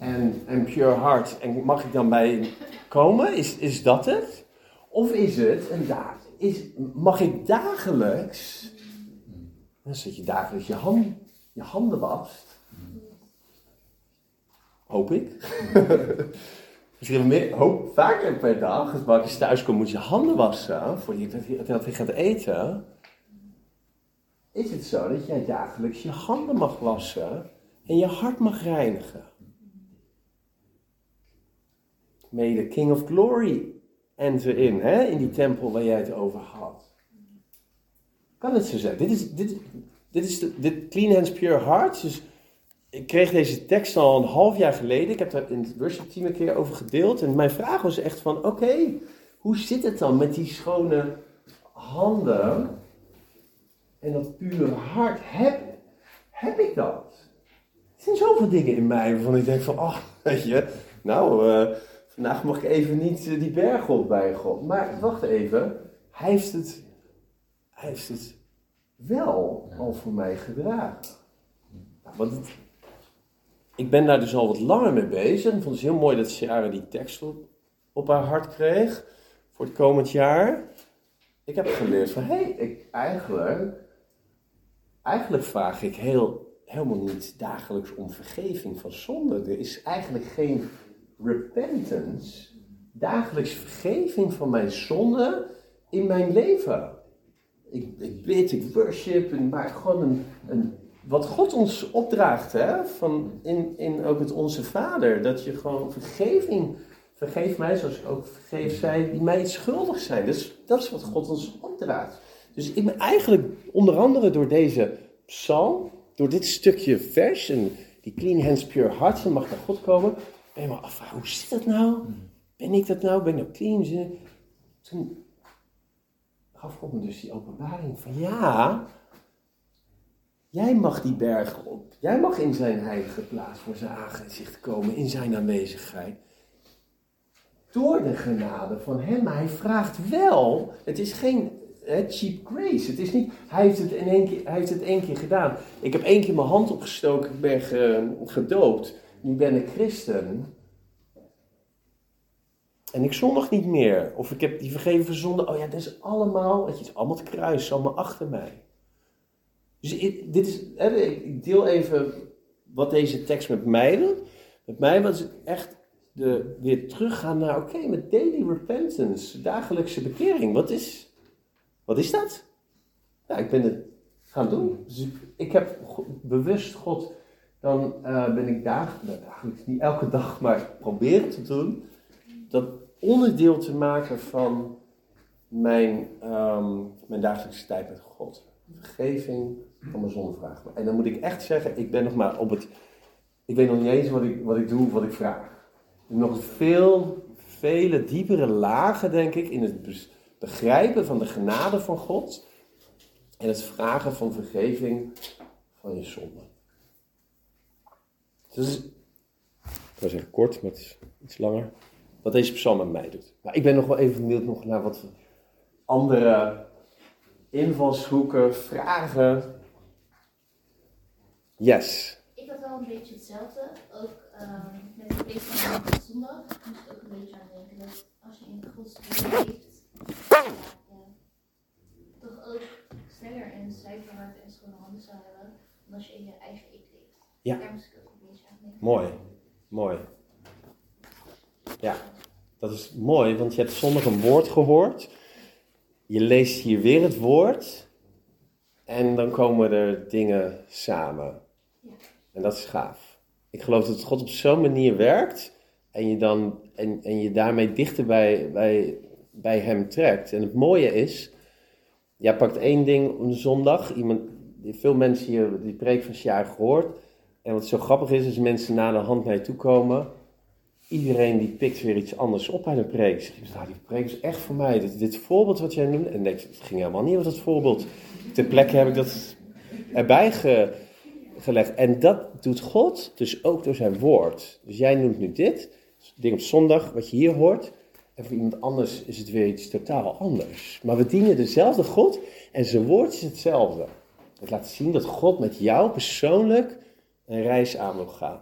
en, en pure heart en mag ik dan bij komen? Is, is dat het? Of is het, en daar, is, mag ik dagelijks, dan zet je dagelijks je, je handen wast, hoop ik. Misschien meer, hoop vaker per dag. Als je thuis komt moet je handen wassen voordat je, dat je gaat eten. Is het zo dat jij dagelijks je handen mag wassen en je hart mag reinigen? May the King of Glory enter in, hè? in die tempel waar jij het over had. Kan het zo zijn? Dit is, dit, dit is de, dit Clean Hands Pure Heart. Dus ik kreeg deze tekst al een half jaar geleden. Ik heb daar in het worship team een keer over gedeeld. En mijn vraag was echt van, oké, hoe zit het dan met die schone handen en dat pure hart? Heb, heb ik dat? Er zijn zoveel dingen in mij waarvan ik denk van, ach, oh, weet je, nou, uh, vandaag mag ik even niet uh, die berg op bij God. Maar wacht even, hij heeft het, hij heeft het wel al voor mij gedragen. Nou, want het, ik ben daar dus al wat langer mee bezig. Ik vond het heel mooi dat Sarah die tekst op, op haar hart kreeg voor het komend jaar. Ik heb geleerd van, hé, hey, ik, eigenlijk, eigenlijk vraag ik heel, helemaal niet dagelijks om vergeving van zonde. Er is eigenlijk geen repentance, dagelijks vergeving van mijn zonde in mijn leven. Ik, ik bid, ik worship, maar gewoon een, een wat God ons opdraagt, hè, van in, in ook het Onze Vader, dat je gewoon vergeving, vergeef mij zoals ik ook vergeef zij die mij schuldig zijn. Dus dat is wat God ons opdraagt. Dus ik ben eigenlijk onder andere door deze psalm, door dit stukje vers en die clean hands pure heart, dan mag naar God komen, ben maar af, hoe zit dat nou? Ben ik dat nou? Ben ik clean? Toen gaf me dus die openbaring van ja, Jij mag die berg op. Jij mag in zijn heilige plaats voor zijn aangezicht komen, in zijn aanwezigheid. Door de genade van hem. Maar hij vraagt wel, het is geen cheap grace. Het is niet, hij heeft het, in één keer, hij heeft het één keer gedaan. Ik heb één keer mijn hand opgestoken, ik ben gedoopt. Nu ben ik christen. En ik zondig niet meer. Of ik heb die vergeven zonde. Oh ja, dat is allemaal, het is allemaal het kruis, allemaal achter mij. Dus ik, dit is, ik deel even wat deze tekst met mij doet. Met mij was het echt de, weer teruggaan naar, oké, met daily repentance, dagelijkse bekering. Wat is, wat is dat? Ja, ik ben het gaan doen. Dus ik heb bewust God, dan uh, ben ik dagelijks, dagelijks, niet elke dag, maar proberen te doen, dat onderdeel te maken van mijn, um, mijn dagelijkse tijd met God. Vergeving, van mijn zondevraag. En dan moet ik echt zeggen, ik ben nog maar op het. Ik weet nog niet eens wat ik, wat ik doe, wat ik vraag. Nog veel, vele diepere lagen, denk ik, in het begrijpen van de genade van God. En het vragen van vergeving van je zonde. Dus, ik wil zeggen kort, maar het is iets langer. Wat deze psalm met mij doet. Maar ik ben nog wel even benieuwd nog naar wat andere invalshoeken, vragen Yes. Ik had wel een beetje hetzelfde. Ook um, met de feest van zondag moest ik ook een beetje aan denken dat als je in Gods leeft, ja, toch ook sneller en zuiver en schone handen zou hebben dan als je in je eigen ik leeft. Ja. Daar moest ik ook Mooi, mooi. Ja, dat is mooi, want je hebt zondag een woord gehoord. Je leest hier weer het woord. En dan komen er dingen samen. En dat is gaaf. Ik geloof dat God op zo'n manier werkt en je, dan, en, en je daarmee dichter bij, bij, bij Hem trekt. En het mooie is, jij pakt één ding op een zondag, iemand veel mensen hier die preek van Sjaar gehoord. En wat zo grappig is, als mensen na de hand naar je toe komen, iedereen die pikt weer iets anders op uit een preek. Zeg je, nou, die preek is echt voor mij. Dit, dit voorbeeld wat jij noemde. En ik, het ging helemaal niet over dat voorbeeld. Ter plekke heb ik dat erbij ge- gelegd. En dat doet God dus ook door zijn woord. Dus jij noemt nu dit, ding op zondag, wat je hier hoort. En voor iemand anders is het weer iets totaal anders. Maar we dienen dezelfde God en zijn woord is hetzelfde. Het laat zien dat God met jou persoonlijk een reis aan wil gaan.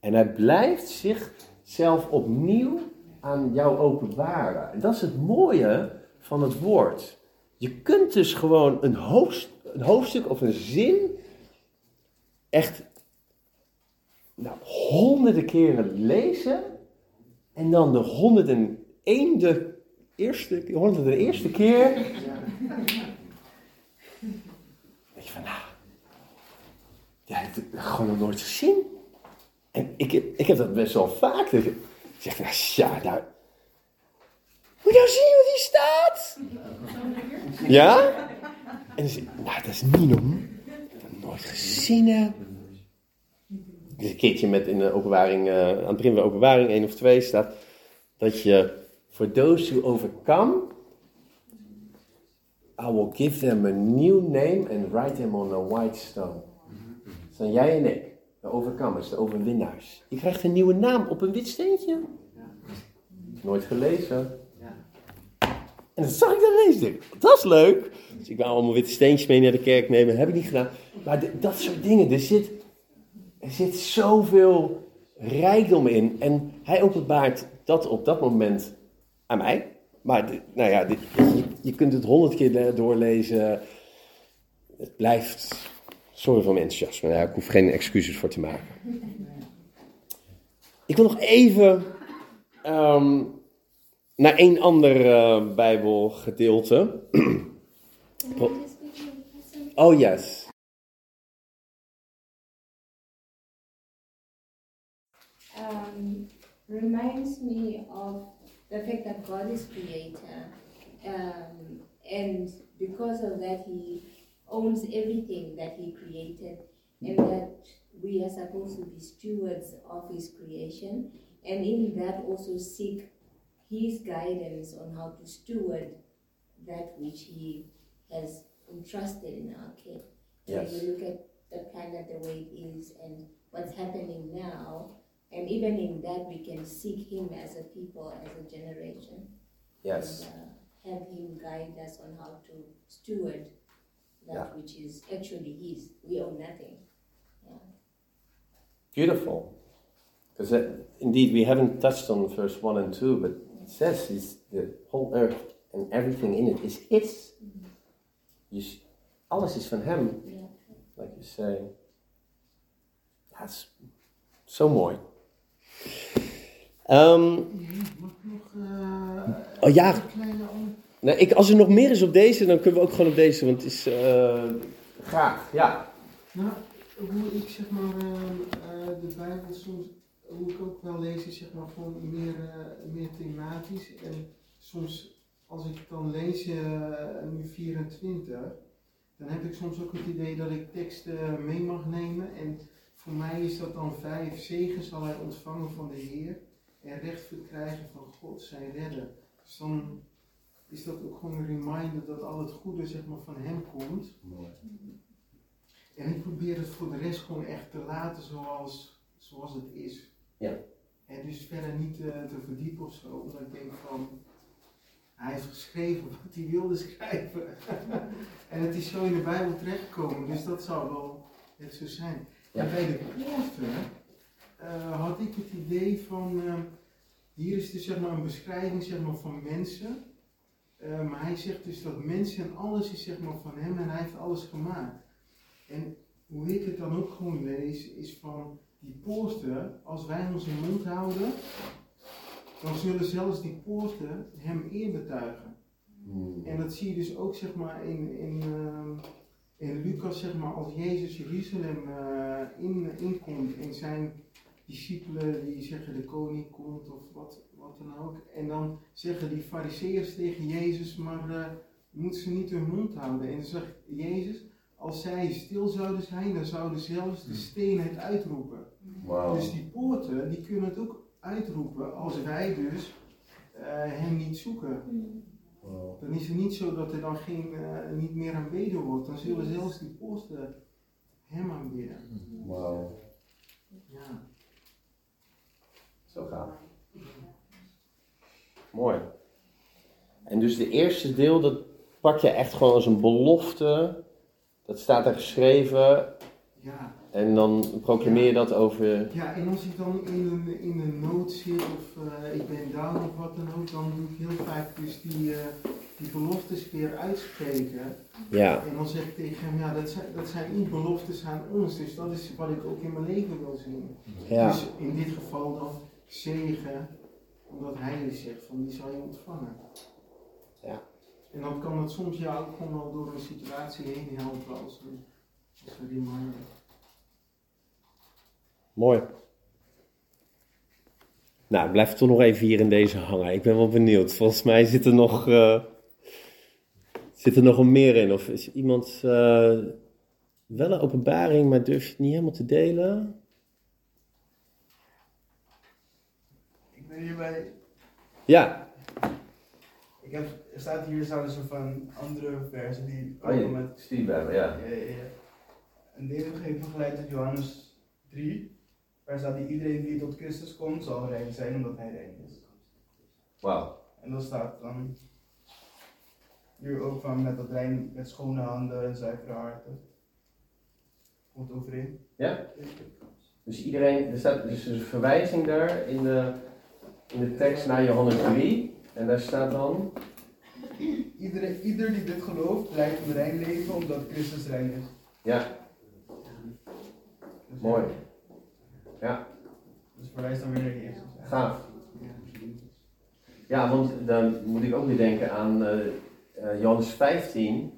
En hij blijft zichzelf opnieuw aan jou openbaren. En dat is het mooie van het woord. Je kunt dus gewoon een, hoofd, een hoofdstuk of een zin echt nou, honderden keren lezen. En dan de honderden de eerste, honderden eerste keer. Weet je van, nou, ja, ik heb het gewoon nog nooit gezien. En ik, ik heb dat best wel vaak. Dat ik zeg, nou, ja, nou. Moet je nou zien wat staat? Ja? En dan zeg nou, dat is niet normaal. Ik heb dat nooit gezien, hè. Dus een keertje met in de openbaring, eh, aan het begin van de openbaring 1 of 2 staat dat je voor those who overcome, I will give them a new name and write them on a white stone. Dat zijn jij en ik, de overcomers, de overwinnaars. Je krijgt een nieuwe naam op een wit steentje. Nooit gelezen. En dat zag ik dan ineens. Ik dacht, dat is leuk. Dus ik wou allemaal witte steentjes mee naar de kerk nemen. Heb ik niet gedaan. Maar dat soort dingen. Er zit, er zit zoveel rijkdom in. En hij openbaart dat op dat moment aan mij. Maar nou ja, je, je kunt het honderd keer le- doorlezen. Het blijft. Sorry voor mijn enthousiasme. Ja, ik hoef geen excuses voor te maken. Ik wil nog even ehm, naar één ander eh, Bijbelgedeelte. Oh, yes. um, reminds me of the fact that God is creator, um, and because of that, He owns everything that He created, and that we are supposed to be stewards of His creation, and in that also seek His guidance on how to steward that which He has entrusted in our care. Yes. So you look at the planet the way it is and what's happening now, and even in that, we can seek Him as a people, as a generation. Yes. And, uh, have Him guide us on how to steward that Yeah. which is actually is. We own nothing. Yeah. Beautiful. Because indeed, we haven't touched on verse 1 and 2, but it says it's the whole earth and everything in it is His. Dus alles is van Hem, Yeah. like you say. Dat is zo mooi. Mag ik nog eh, Oh, ja. een kleine an- nou, ik, als er nog meer is op deze, dan kunnen we ook gewoon op deze, want het is... eh, graag, ja. Nou, hoe ik zeg maar ehm, eh, de Bijbel soms, hoe ik ook wel lees, is zeg maar gewoon meer, eh, meer thematisch. En soms, als ik dan lees eh, nu 24, dan heb ik soms ook het idee dat ik teksten mee mag nemen. En voor mij is dat dan vijf zegen zal hij ontvangen van de Heer. En recht verkrijgen van God, zijn redder. Dus dan is dat ook gewoon een reminder dat al het goede zeg maar, van hem komt. En ik probeer het voor de rest gewoon echt te laten zoals, zoals het is. Ja. En dus verder niet eh, te verdiepen of zo, omdat ik denk van, hij heeft geschreven wat hij wilde schrijven. en het is zo in de Bijbel terechtgekomen, dus dat zou wel het zo zijn. Ja. En bij de poorten eh, had ik het idee van, eh, hier is dus zeg maar een beschrijving zeg maar, van mensen. Eh, maar hij zegt dus dat mensen en alles is zeg maar van hem en hij heeft alles gemaakt. En hoe ik het dan ook gewoon lees, is van die poorten, als wij onze mond houden, dan zullen zelfs die poorten hem eer betuigen. En dat zie je dus ook zeg maar in, in, ehm, in Lucas, zeg maar, als Jezus Jeruzalem eh, in, inkomt en zijn discipelen die zeggen de koning komt of wat, wat dan ook. En dan zeggen die fariseërs tegen Jezus, maar eh, moeten ze niet hun mond houden. En dan zegt Jezus, als zij stil zouden zijn, dan zouden zelfs de stenen het uitroepen. Dus die poorten, die kunnen het ook uitroepen als wij dus eh, hem niet zoeken. Dan is het niet zo dat er dan geen, eh, niet meer aanbeden wordt. Dan zullen zelfs die poorten hem aanbidden. Wauw. Ja. Zo gaaf. Mooi. En dus de eerste deel, dat pak je echt gewoon als een belofte. Dat staat er geschreven. Ja. En dan proclameer je dat over. Ja, en als ik dan in een, in een nood zit of eh, ik ben down of wat dan ook, dan doe ik heel vaak dus die, eh, die beloftes weer uitspreken. Ja. En dan zeg ik tegen hem, ja, dat zijn, dat zijn niet beloftes aan ons, dus dat is wat ik ook in mijn leven wil zien. Ja. Dus in dit geval dan zegen, omdat hij dus zegt van die zal je ontvangen. Ja. En dan kan het soms jou ook gewoon wel door een situatie heen helpen als een, als een reminder. Mooi. Nou, blijf toch nog even hier in deze hangen. Ik ben wel benieuwd. Volgens mij zit er nog, eh, zit er nog een meer in. Of is iemand eh, wel een openbaring, maar durf je het niet helemaal te delen? Hierbij. Ja. Ik heb, er staat hier staan een soort van andere versen die Oh, je met. stuurt bij me, ja. Ja, ja, ja. En deze geven geleid uit Johannes 3. Waar staat die iedereen die tot Christus komt zal rein zijn omdat hij rein is. Wauw. En dat staat dan hier ook van met dat rein met schone handen en zuivere harten. Komt overeen. Ja? Dus iedereen, er staat dus een verwijzing daar in de, in de tekst naar Johannes 3. En daar staat dan. Iedereen, ieder die dit gelooft, leidt een rein leven omdat Christus rein is. Ja. Mooi. Ja. Dus verwijst dan weer naar Jezus. Gaaf. Ja, want dan moet ik ook weer denken aan eh, eh, Johannes 15.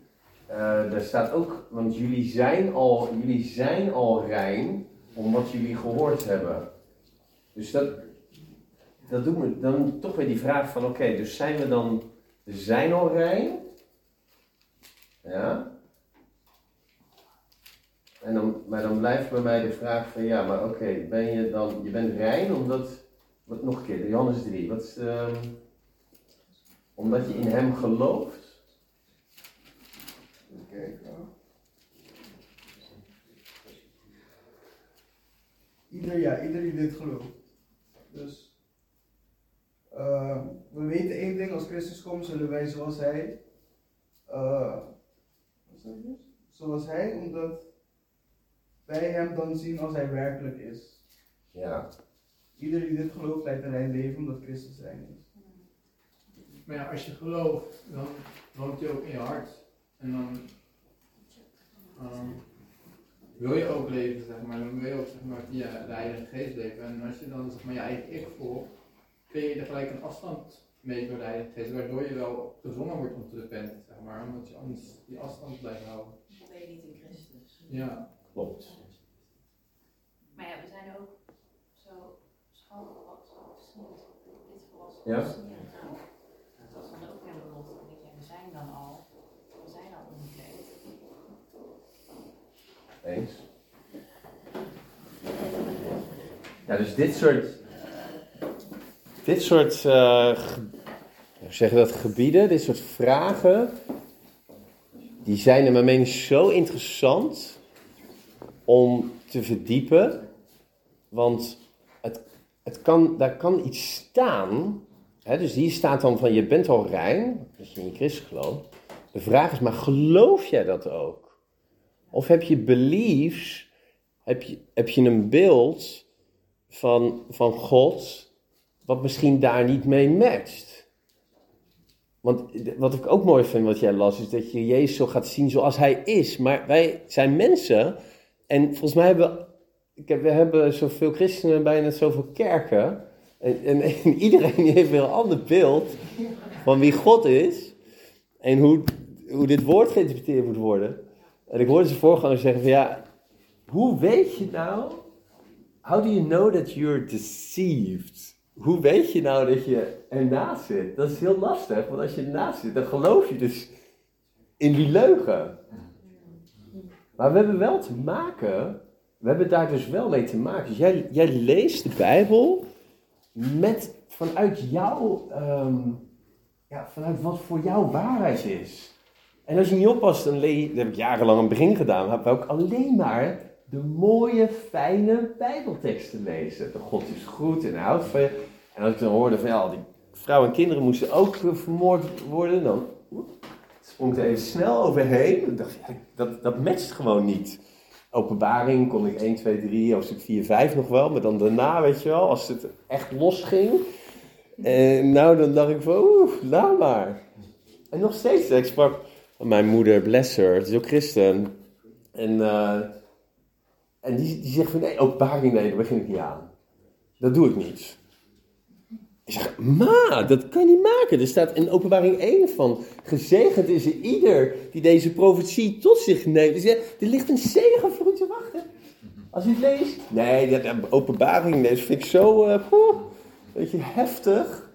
Eh, daar staat ook, want jullie zijn, al, jullie zijn al rein om wat jullie gehoord hebben. Dus dat, dat doet me dan toch weer die vraag van, oké, dus zijn we dan, zijn al rein? Ja? En dan, maar dan blijft bij mij de vraag van, ja, maar oké, ben je dan, je bent rein omdat, wat nog een keer, Johannes 3, wat is de, omdat je in hem gelooft? Kijken. Ieder, ja, ieder die dit gelooft. Dus eh, we Christus komt zullen wij zoals hij, eh, wat zeg je? zoals hij, omdat wij hem dan zien als hij werkelijk is. Ja. Ieder die dit gelooft leidt een rein leven omdat Christus rein is. Maar ja, als je gelooft, dan woont hij ook in je hart. En dan ehm, wil je ook leven, zeg maar. Dan wil je ook zeg maar, via de Heilige Geest leven. En als je dan zeg maar, je eigen ik volgt, kun je er gelijk een afstand mee de Heilige Geest. Waardoor je wel gezongen wordt om te repenten, zeg maar. Omdat je anders die afstand blijft houden. Dan ben je niet in Christus. Ja. Klopt. Maar ja, we zijn ook zo schoongewassen. Dit gewassen Ja. Nou, dat is dan ook weer. Dan denk je, we zijn dan al, we zijn al omgekleed. Eens. Ja, dus dit soort. Dit soort. eh, ge- hoe zeg je dat? Gebieden, dit soort vragen. Die zijn naar mijn mening zo interessant. Om te verdiepen. Want het, het kan, daar kan iets staan. Hè, dus hier staat dan van je bent al rein. Dat je in Christus gelooft. De vraag is maar geloof jij dat ook? Of heb je beliefs, heb je, heb je een beeld van, van God, wat misschien daar niet mee matcht? Want wat ik ook mooi vind wat jij las, is dat je Jezus zo gaat zien zoals hij is. Maar wij zijn mensen en volgens mij hebben we, we hebben zoveel christenen, bijna zoveel kerken. En, en, en iedereen heeft weer een ander beeld van wie God is en hoe, hoe dit woord geïnterpreteerd moet worden. En ik hoorde zijn voorganger zeggen van ja, hoe weet je nou, how do you know that you're deceived? Hoe weet je nou dat je ernaast zit? Dat is heel lastig, want als je ernaast zit, dan geloof je dus in die leugen. Maar we hebben wel te maken, we hebben daar dus wel mee te maken. Dus jij, jij leest de Bijbel met, vanuit jouw, ehm, ja, vanuit wat voor jou waarheid is. En als je niet oppast, dan dat heb ik jarenlang het begin gedaan, heb ik alleen maar de mooie, fijne Bijbelteksten lezen. De God is goed en houdt van je. En als ik dan hoorde van ja, die vrouwen en kinderen moesten ook eh, vermoord worden, dan sprong ik er even snel overheen. Ik dacht, ja, dat, dat matcht gewoon niet. Openbaring kon ik 1, 2, 3, hoofdstuk 4, 5 nog wel, maar dan daarna, weet je wel, als het echt los ging. En nou, dan dacht ik van, oeh, laat maar. En nog steeds, ik sprak mijn moeder, bless her, het is ook christen. En, eh, en die, die zegt van, nee, openbaring, nee, daar begin ik niet aan. Dat doe ik niet. Ik zeg, ma, dat kan je niet maken. Er staat in openbaring 1 van, gezegend is er ieder die deze profetie tot zich neemt. Dus ja, er ligt een zegen voor u te wachten. Als u het leest. Nee, dat, openbaring, dat vind ik zo, uh, poeh, weet je, heftig.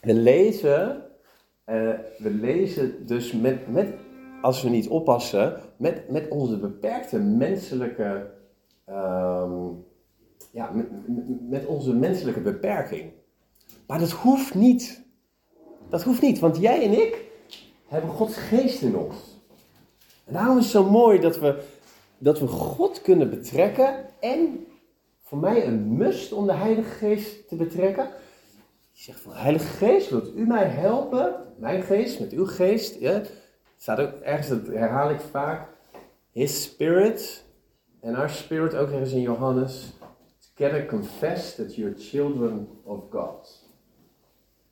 We lezen, eh, we lezen dus met, met, als we niet oppassen, met, met onze beperkte menselijke, ehm, ja, met, met- onze menselijke beperking. Maar dat hoeft niet. Dat hoeft niet, want jij en ik hebben Gods geest in ons. En daarom is het zo mooi dat we, dat we God kunnen betrekken en voor mij een must om de Heilige Geest te betrekken. Je zegt van, Heilige Geest, wilt u mij helpen? Mijn geest met uw geest. Ja? Staat ook ergens, dat herhaal ik vaak. His spirit en our spirit, ook ergens in Johannes. Together confess that you're children of God.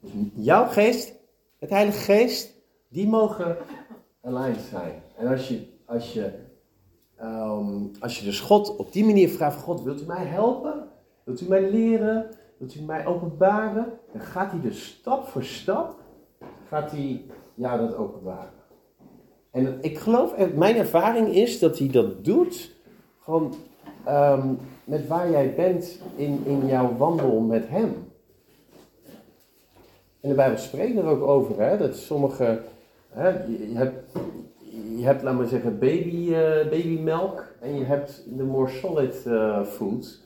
Dus jouw geest, het Heilige Geest, die mogen aligned zijn. En als je, als je, ehm, als je dus God op die manier vraagt van God, wilt u mij helpen? Wilt u mij leren? Wilt u mij openbaren? Dan gaat hij dus stap voor stap, gaat hij jou dat openbaren. En ik geloof, en mijn ervaring is dat hij dat doet, gewoon met waar jij bent in, in jouw wandel met hem. En de Bijbel spreekt er ook over, hè, dat sommige, hè, je, hebt, je hebt, laat maar zeggen, baby, eh, babymelk en je hebt de more solid eh, food.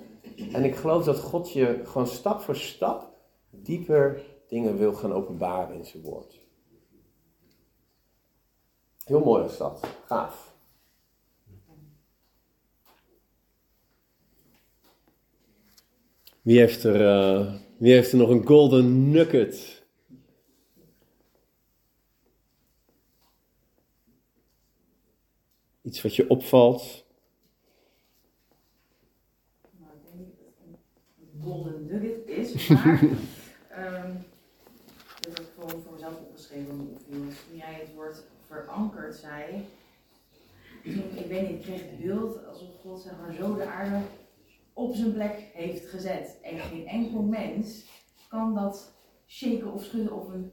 En ik geloof dat God je gewoon stap voor stap dieper dingen wil gaan openbaren in zijn woord. Heel mooi is dat. Gaaf. Wie heeft er, eh, wie heeft er nog een golden nugget? Iets wat je opvalt? Nou, ik denk niet dat het een golden nugget is, maar ehm dat heb ik gewoon voor mezelf opgeschreven. Of toen jij het woord verankerd zei, toen, ik weet niet, ik kreeg het beeld alsof God zeg maar zo de aarde op zijn plek heeft gezet. En geen enkel mens kan dat shaken of schudden of een,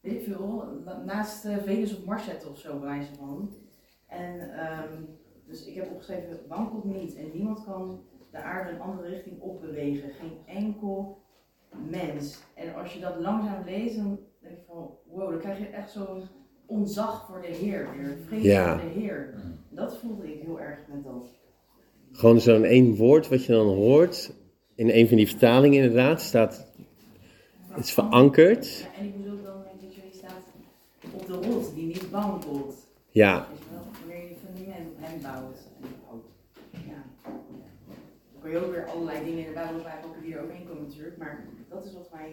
weet ik veel, na- naast eh, Venus of Mars zetten of zo, bij wijze van. En ehm, dus ik heb opgeschreven, wankelt niet en niemand kan de aarde een andere richting opbewegen. Geen enkel mens. En als je dat langzaam leest, dan denk je van, wow, dan krijg je echt zo'n ontzag voor de Heer weer. Vrees Ja. voor de Heer. Dat voelde ik heel erg met dat. Gewoon zo'n één woord wat je dan hoort. In een van die vertalingen inderdaad staat. Het is verankerd. Ja, en ik ook dan dat jullie staat op de rot die niet wankelt. Ja. Weet je wel, wanneer je fundament op hem bouwt. En, ja. Dan kun je ook weer allerlei dingen in de Bijbel bijpakken die er overheen komen natuurlijk. Maar dat is wat mij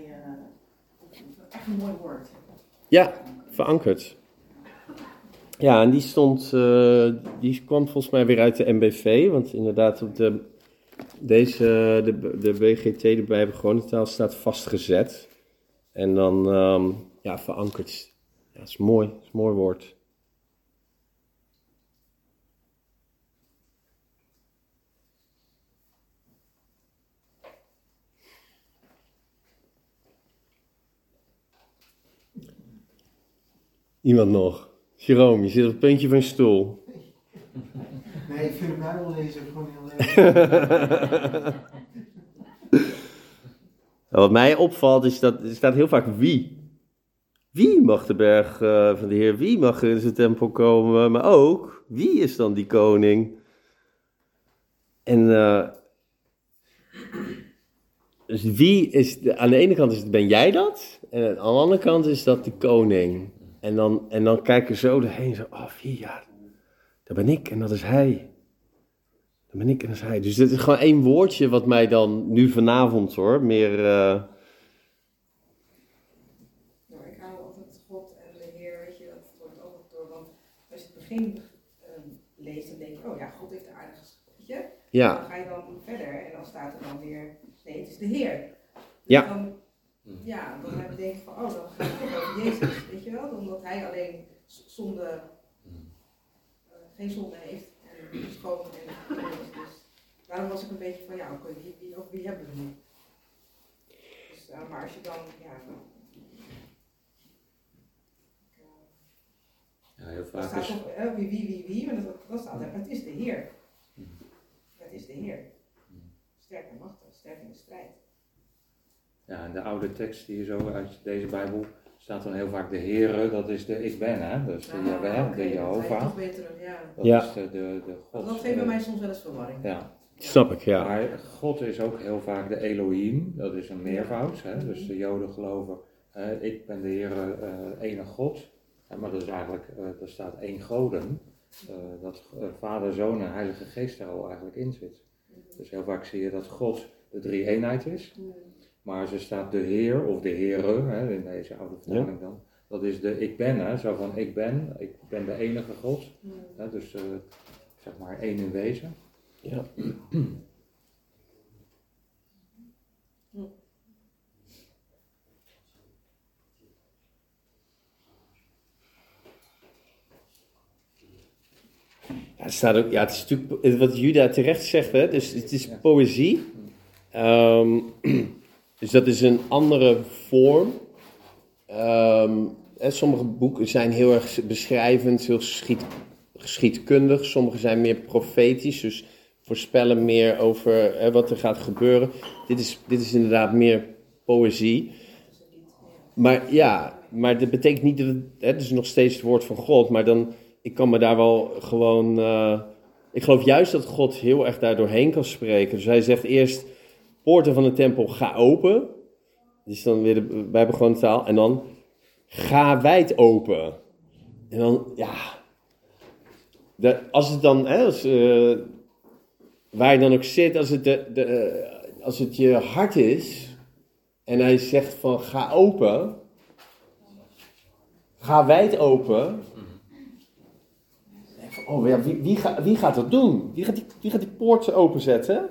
opviel. echt een mooi woord. Ja, verankerd. Ja, en die stond, eh, die kwam volgens mij weer uit de MBV, want inderdaad op de, deze, de, de BGT, de taal, staat vastgezet. En dan, ehm, ja, verankerd. Ja, is mooi, is een mooi woord. Iemand nog? Jerome, je zit op het puntje van je stoel. Nee, ik vind de Bijbel lezen gewoon heel leuk. Wat mij opvalt is dat er staat heel vaak wie. wie mag de berg eh, van de Heer, wie mag in zijn tempel komen, maar ook wie is dan die koning? En eh, dus wie is, de, aan de ene kant is het, ben jij dat? En aan de andere kant is dat de koning. En dan, en dan kijk je zo erheen, zo, oh wie, ja, dat ben ik en dat is hij. Dat ben ik en dat is hij. Dus dit is gewoon één woordje wat mij dan nu vanavond hoor, meer... ik hou altijd God en de Heer, weet je, dat wordt ook nog door. Want als je het begin ehm, leest, dan denk je, oh ja, God heeft de aardige weet je. Ja. Dan ga je dan verder en dan staat er dan weer, nee, het is de Heer. Dus Ja. Dan, ja, dan heb je denk ik van, oh, dan gaat het over Jezus, weet je wel. Omdat hij alleen zonde, eh, geen zonde heeft en schoon en is. Dus daarom was ik een beetje van, ja, oké, wie, wie, wie hebben we nu? Dus, eh, maar als je dan, ja, Ja, heel vaak staat is... eh, wie, wie, wie, wie, maar dat, dat staat er, het is de Heer. Het is de Heer. Sterk en machtig, sterk in de strijd. Ja, in de oude tekst die je zo uit deze Bijbel staat dan heel vaak de Heere, dat is de ik ben, hè? Dat is de Ah, de Jehovah. terug, ja. Dat Ja. is de, de, de God. Dat geeft bij eh, mij soms wel eens verwarring. Ja. Snap ik, ja. Maar God is ook heel vaak de Elohim, dat is een meervoud. Hè? Dus de Joden geloven, eh, ik ben de Heere, eh ene God. Maar dat is eigenlijk, eh er staat één goden. eh, dat Vader, Zoon en Heilige Geest daar al eigenlijk in zit. Dus heel vaak zie je dat God de drie eenheid is. Maar ze staat de Heer of de Heere, hè, in deze oude vertaling dan. Dat is de ik ben, hè, zo van ik ben, ik ben de enige God. Hè, dus eh, zeg maar één in wezen. Ja. Ja, het staat ook, ja, het is natuurlijk wat Juda terecht zegt, hè? Dus het is poëzie. Ehm, dus dat is een andere vorm. Ehm, hè, sommige boeken zijn heel erg beschrijvend, heel geschied, geschiedkundig. Sommige zijn meer profetisch, dus voorspellen meer over hè, wat er gaat gebeuren. Dit is, dit is inderdaad meer poëzie. Maar ja, maar dat betekent niet dat het, hè, het is nog steeds het woord van God, maar dan, ik kan me daar wel gewoon, eh, ik geloof juist dat God heel erg daar doorheen kan spreken. Dus hij zegt eerst, poorten van de tempel, ga open. Dus dan weer de bijbegewone taal. En dan, ga wijd open. En dan, ja, als het dan, hè, als, eh, waar je dan ook zit, als het, de, de, eh, als het je hart is, en hij zegt van, ga open, ga wijd open. Oh ja, wie, wie, gaat, wie gaat dat doen? Wie gaat die, gaat die openzetten?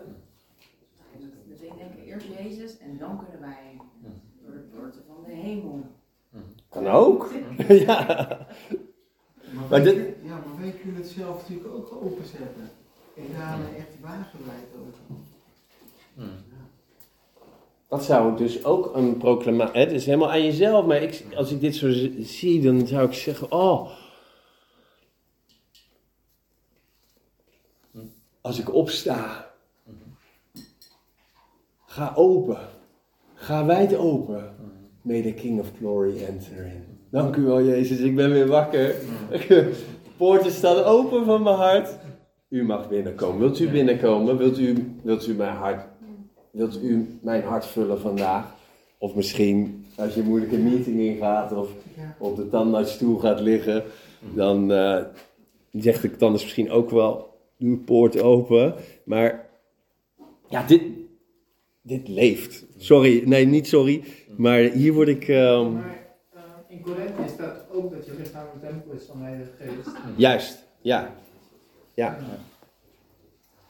Dus ik denk eerst Jezus en dan kunnen wij door de poorten van de hemel. Kan ook. ja. Maar, Maar wij, dit- ja, maar wij kunnen het zelf natuurlijk ook openzetten. En daarna echt wagenwijd open. Dat zou dus ook een proclamatie. Het is helemaal aan jezelf, maar ik, als ik dit zo zie, dan zou ik zeggen: Oh. Als ik opsta, ga open. Ga wijd open. May the King of Glory enter in. Dank u wel, Jezus, ik ben weer wakker. De poorten staan open van mijn hart. U mag binnenkomen. Wilt u binnenkomen? Wilt u, wilt u mijn hart Wilt u mijn hart vullen vandaag? Of misschien als je een moeilijke meeting ingaat of op de tandartsstoel gaat liggen, dan eh, zegt de tandarts misschien ook wel, doe de poort open. Maar ja, dit, dit leeft. Sorry, nee, niet sorry. Maar hier word ik... ehm, Maar eh, in Korinthe staat ook dat je lichaam een tempel is van de Heilige Geest. Juist, ja. Ja,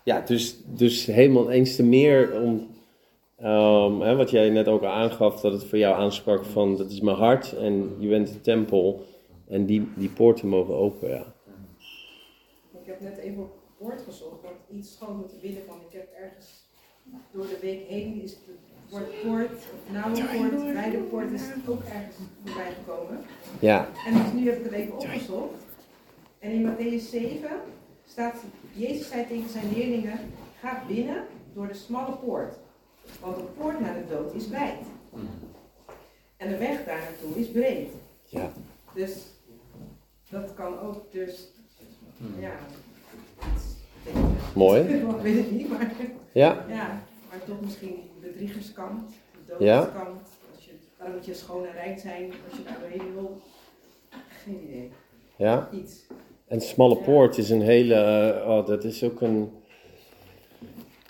ja dus, dus helemaal eens te meer om, ehm, hè, wat jij net ook al aangaf, dat het voor jou aansprak van, dat is mijn hart en je bent de tempel en die, die poorten mogen open, ja. Ik heb net even op het woord gezocht, want iets schoon te binnen van. Ik heb ergens door de week heen is het woord poort, of nauwe poort, wijde poort is ook ergens voorbij gekomen. Ja. En dus nu heb ik het even opgezocht. En in Matthäus 7 staat, Jezus zei tegen zijn leerlingen, ga binnen door de smalle poort. Want de poort naar de dood is wijd. En de weg daar naartoe is breed. Ja. Dus dat kan ook, dus ja. Mooi. Ik weet het niet, maar. Ja. ja maar toch misschien die bedriegerskant, de Ja. doodskant. Als je, waarom moet je schoon en rijk zijn als je daar doorheen wil? Geen idee. Ja. Iets. En smalle poort is een hele, eh, oh, dat is ook een,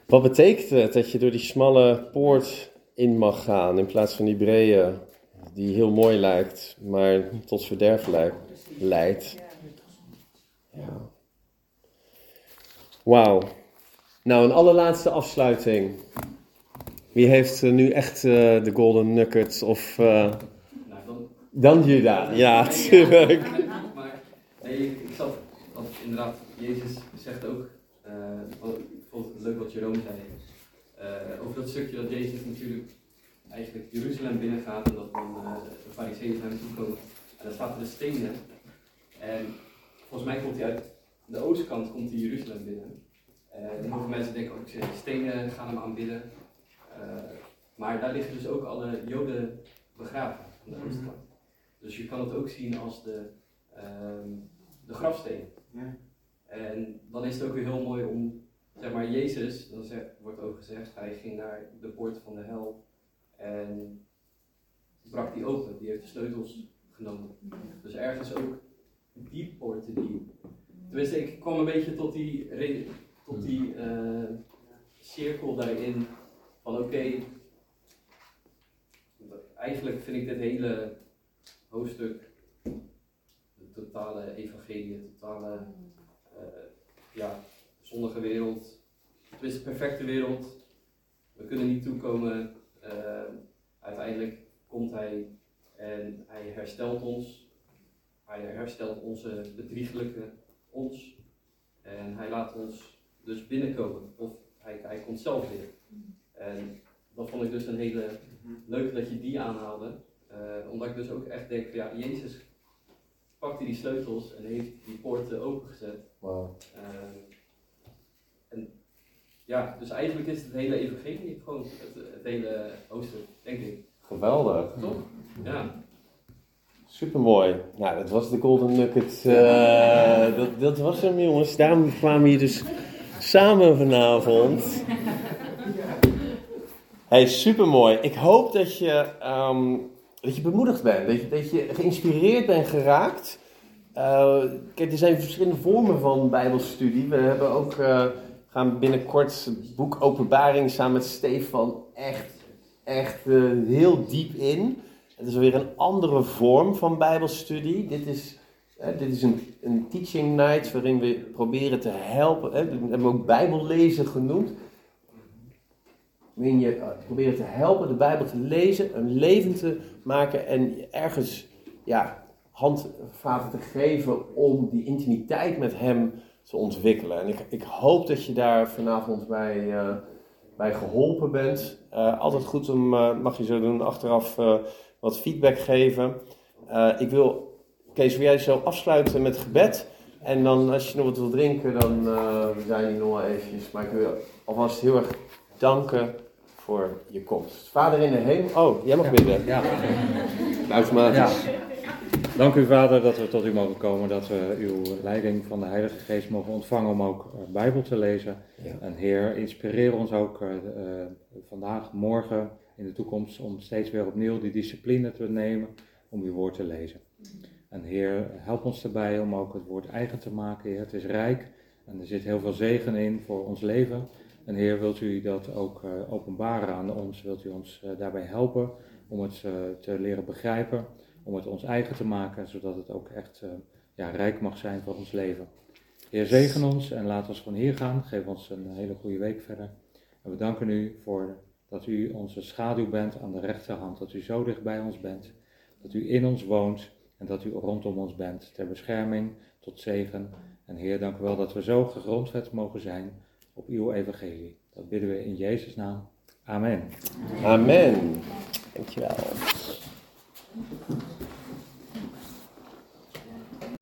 wat betekent het dat je door die smalle poort in mag gaan in plaats van die brede, die heel mooi lijkt, maar tot verderf leidt. Ja. Wauw. Nou, een allerlaatste afsluiting. Wie heeft eh, nu echt eh, de golden nuggets of... eh, Nou, dan, dan Juda, ja, Nee, tuurlijk. Maar nee, ik, zat, want inderdaad, Jezus zegt ook, eh, wat- ik vond het leuk wat Jerome zei, eh, over dat stukje dat Jezus natuurlijk eigenlijk Jeruzalem binnengaat en dat dan eh, de fariseeën naar hem toe komen. En dan staat er de stenen. En volgens mij komt hij uit de oostkant, komt hij Jeruzalem binnen. En heel veel mensen denken ook, de stenen gaan hem aanbidden. Eh, maar daar liggen dus ook alle Joden begraven aan de oostkant. Dus je kan het ook zien als de, ehm, de grafsteen. En dan is het ook weer heel mooi om, zeg maar, Jezus, dan wordt ook gezegd, hij ging naar de poort van de hel en brak die open. Die heeft de sleutels genomen. Dus ergens ook die poorten die. Tenminste, ik kwam een beetje tot die, tot die eh, cirkel daarin van oké, eigenlijk vind ik dit hele hoofdstuk, de totale evangelie, de totale eh, ja, zondige wereld, tenminste perfecte wereld. We kunnen niet toekomen. eh, uiteindelijk komt hij en hij herstelt ons. Hij herstelt onze bedrieglijke ons. En hij laat ons dus binnenkomen. Of hij, hij komt zelf binnen. En dat vond ik dus een hele leuk dat je die aanhaalde. Eh, omdat ik dus ook echt denk, van, ja, Jezus pakte die sleutels en heeft die poorten opengezet. Wauw. Eh, en ja, dus eigenlijk is het hele evangelie gewoon het, het hele hoofdstuk, denk ik. Geweldig. Toch? Ja. Supermooi. Nou, dat was de Golden Nugget. eh, dat, dat was hem, jongens. Daarom kwamen we hier dus samen vanavond. Hey, supermooi. Ik hoop dat je, ehm, dat je bemoedigd bent. Dat je, dat je geïnspireerd bent geraakt. Eh, kijk, er zijn verschillende vormen van Bijbelstudie. We hebben ook, eh, gaan binnenkort het boek Openbaring samen met Stefan echt, echt heel diep in. Het is weer een andere vorm van Bijbelstudie. Dit is, hè, dit is een, een teaching night waarin we proberen te helpen. Hè, we hebben ook Bijbellezen genoemd. Waarin je eh, proberen te helpen de Bijbel te lezen, een leven te maken en ergens ja, handvaten te geven om die intimiteit met Hem te ontwikkelen. En ik, ik hoop dat je daar vanavond bij, eh, bij geholpen bent. Eh, altijd goed om, mag je zo doen, achteraf wat feedback geven. Eh, ik wil, Kees, wil jij zo afsluiten met gebed? En dan als je nog wat wil drinken, dan we zijn hier nog wel eventjes. Maar ik wil alvast heel erg danken voor je komst. Vader in de hemel. Oh, jij mag bidden. Ja. Automatisch. Ja. Dank u, Vader, dat we tot u mogen komen, dat we uw leiding van de Heilige Geest mogen ontvangen om ook eh, Bijbel te lezen. Ja. En Heer, inspireer ons ook eh, vandaag, morgen, in de toekomst, om steeds weer opnieuw die discipline te nemen om uw woord te lezen. En Heer, help ons erbij om ook het woord eigen te maken. Heer, het is rijk en er zit heel veel zegen in voor ons leven. En Heer, wilt u dat ook eh, openbaren aan ons? Wilt u ons eh, daarbij helpen om het eh, te leren begrijpen, om het ons eigen te maken, zodat het ook echt ja, rijk mag zijn voor ons leven. Heer, zegen ons en laat ons van hier gaan. Geef ons een hele goede week verder. En we danken u voor dat u onze schaduw bent aan de rechterhand, dat u zo dicht bij ons bent, dat u in ons woont en dat u rondom ons bent, ter bescherming, tot zegen. En Heer, dank u wel dat we zo gegrondvet mogen zijn op uw evangelie. Dat bidden we in Jezus' naam. Amen. Amen. Dankjewel.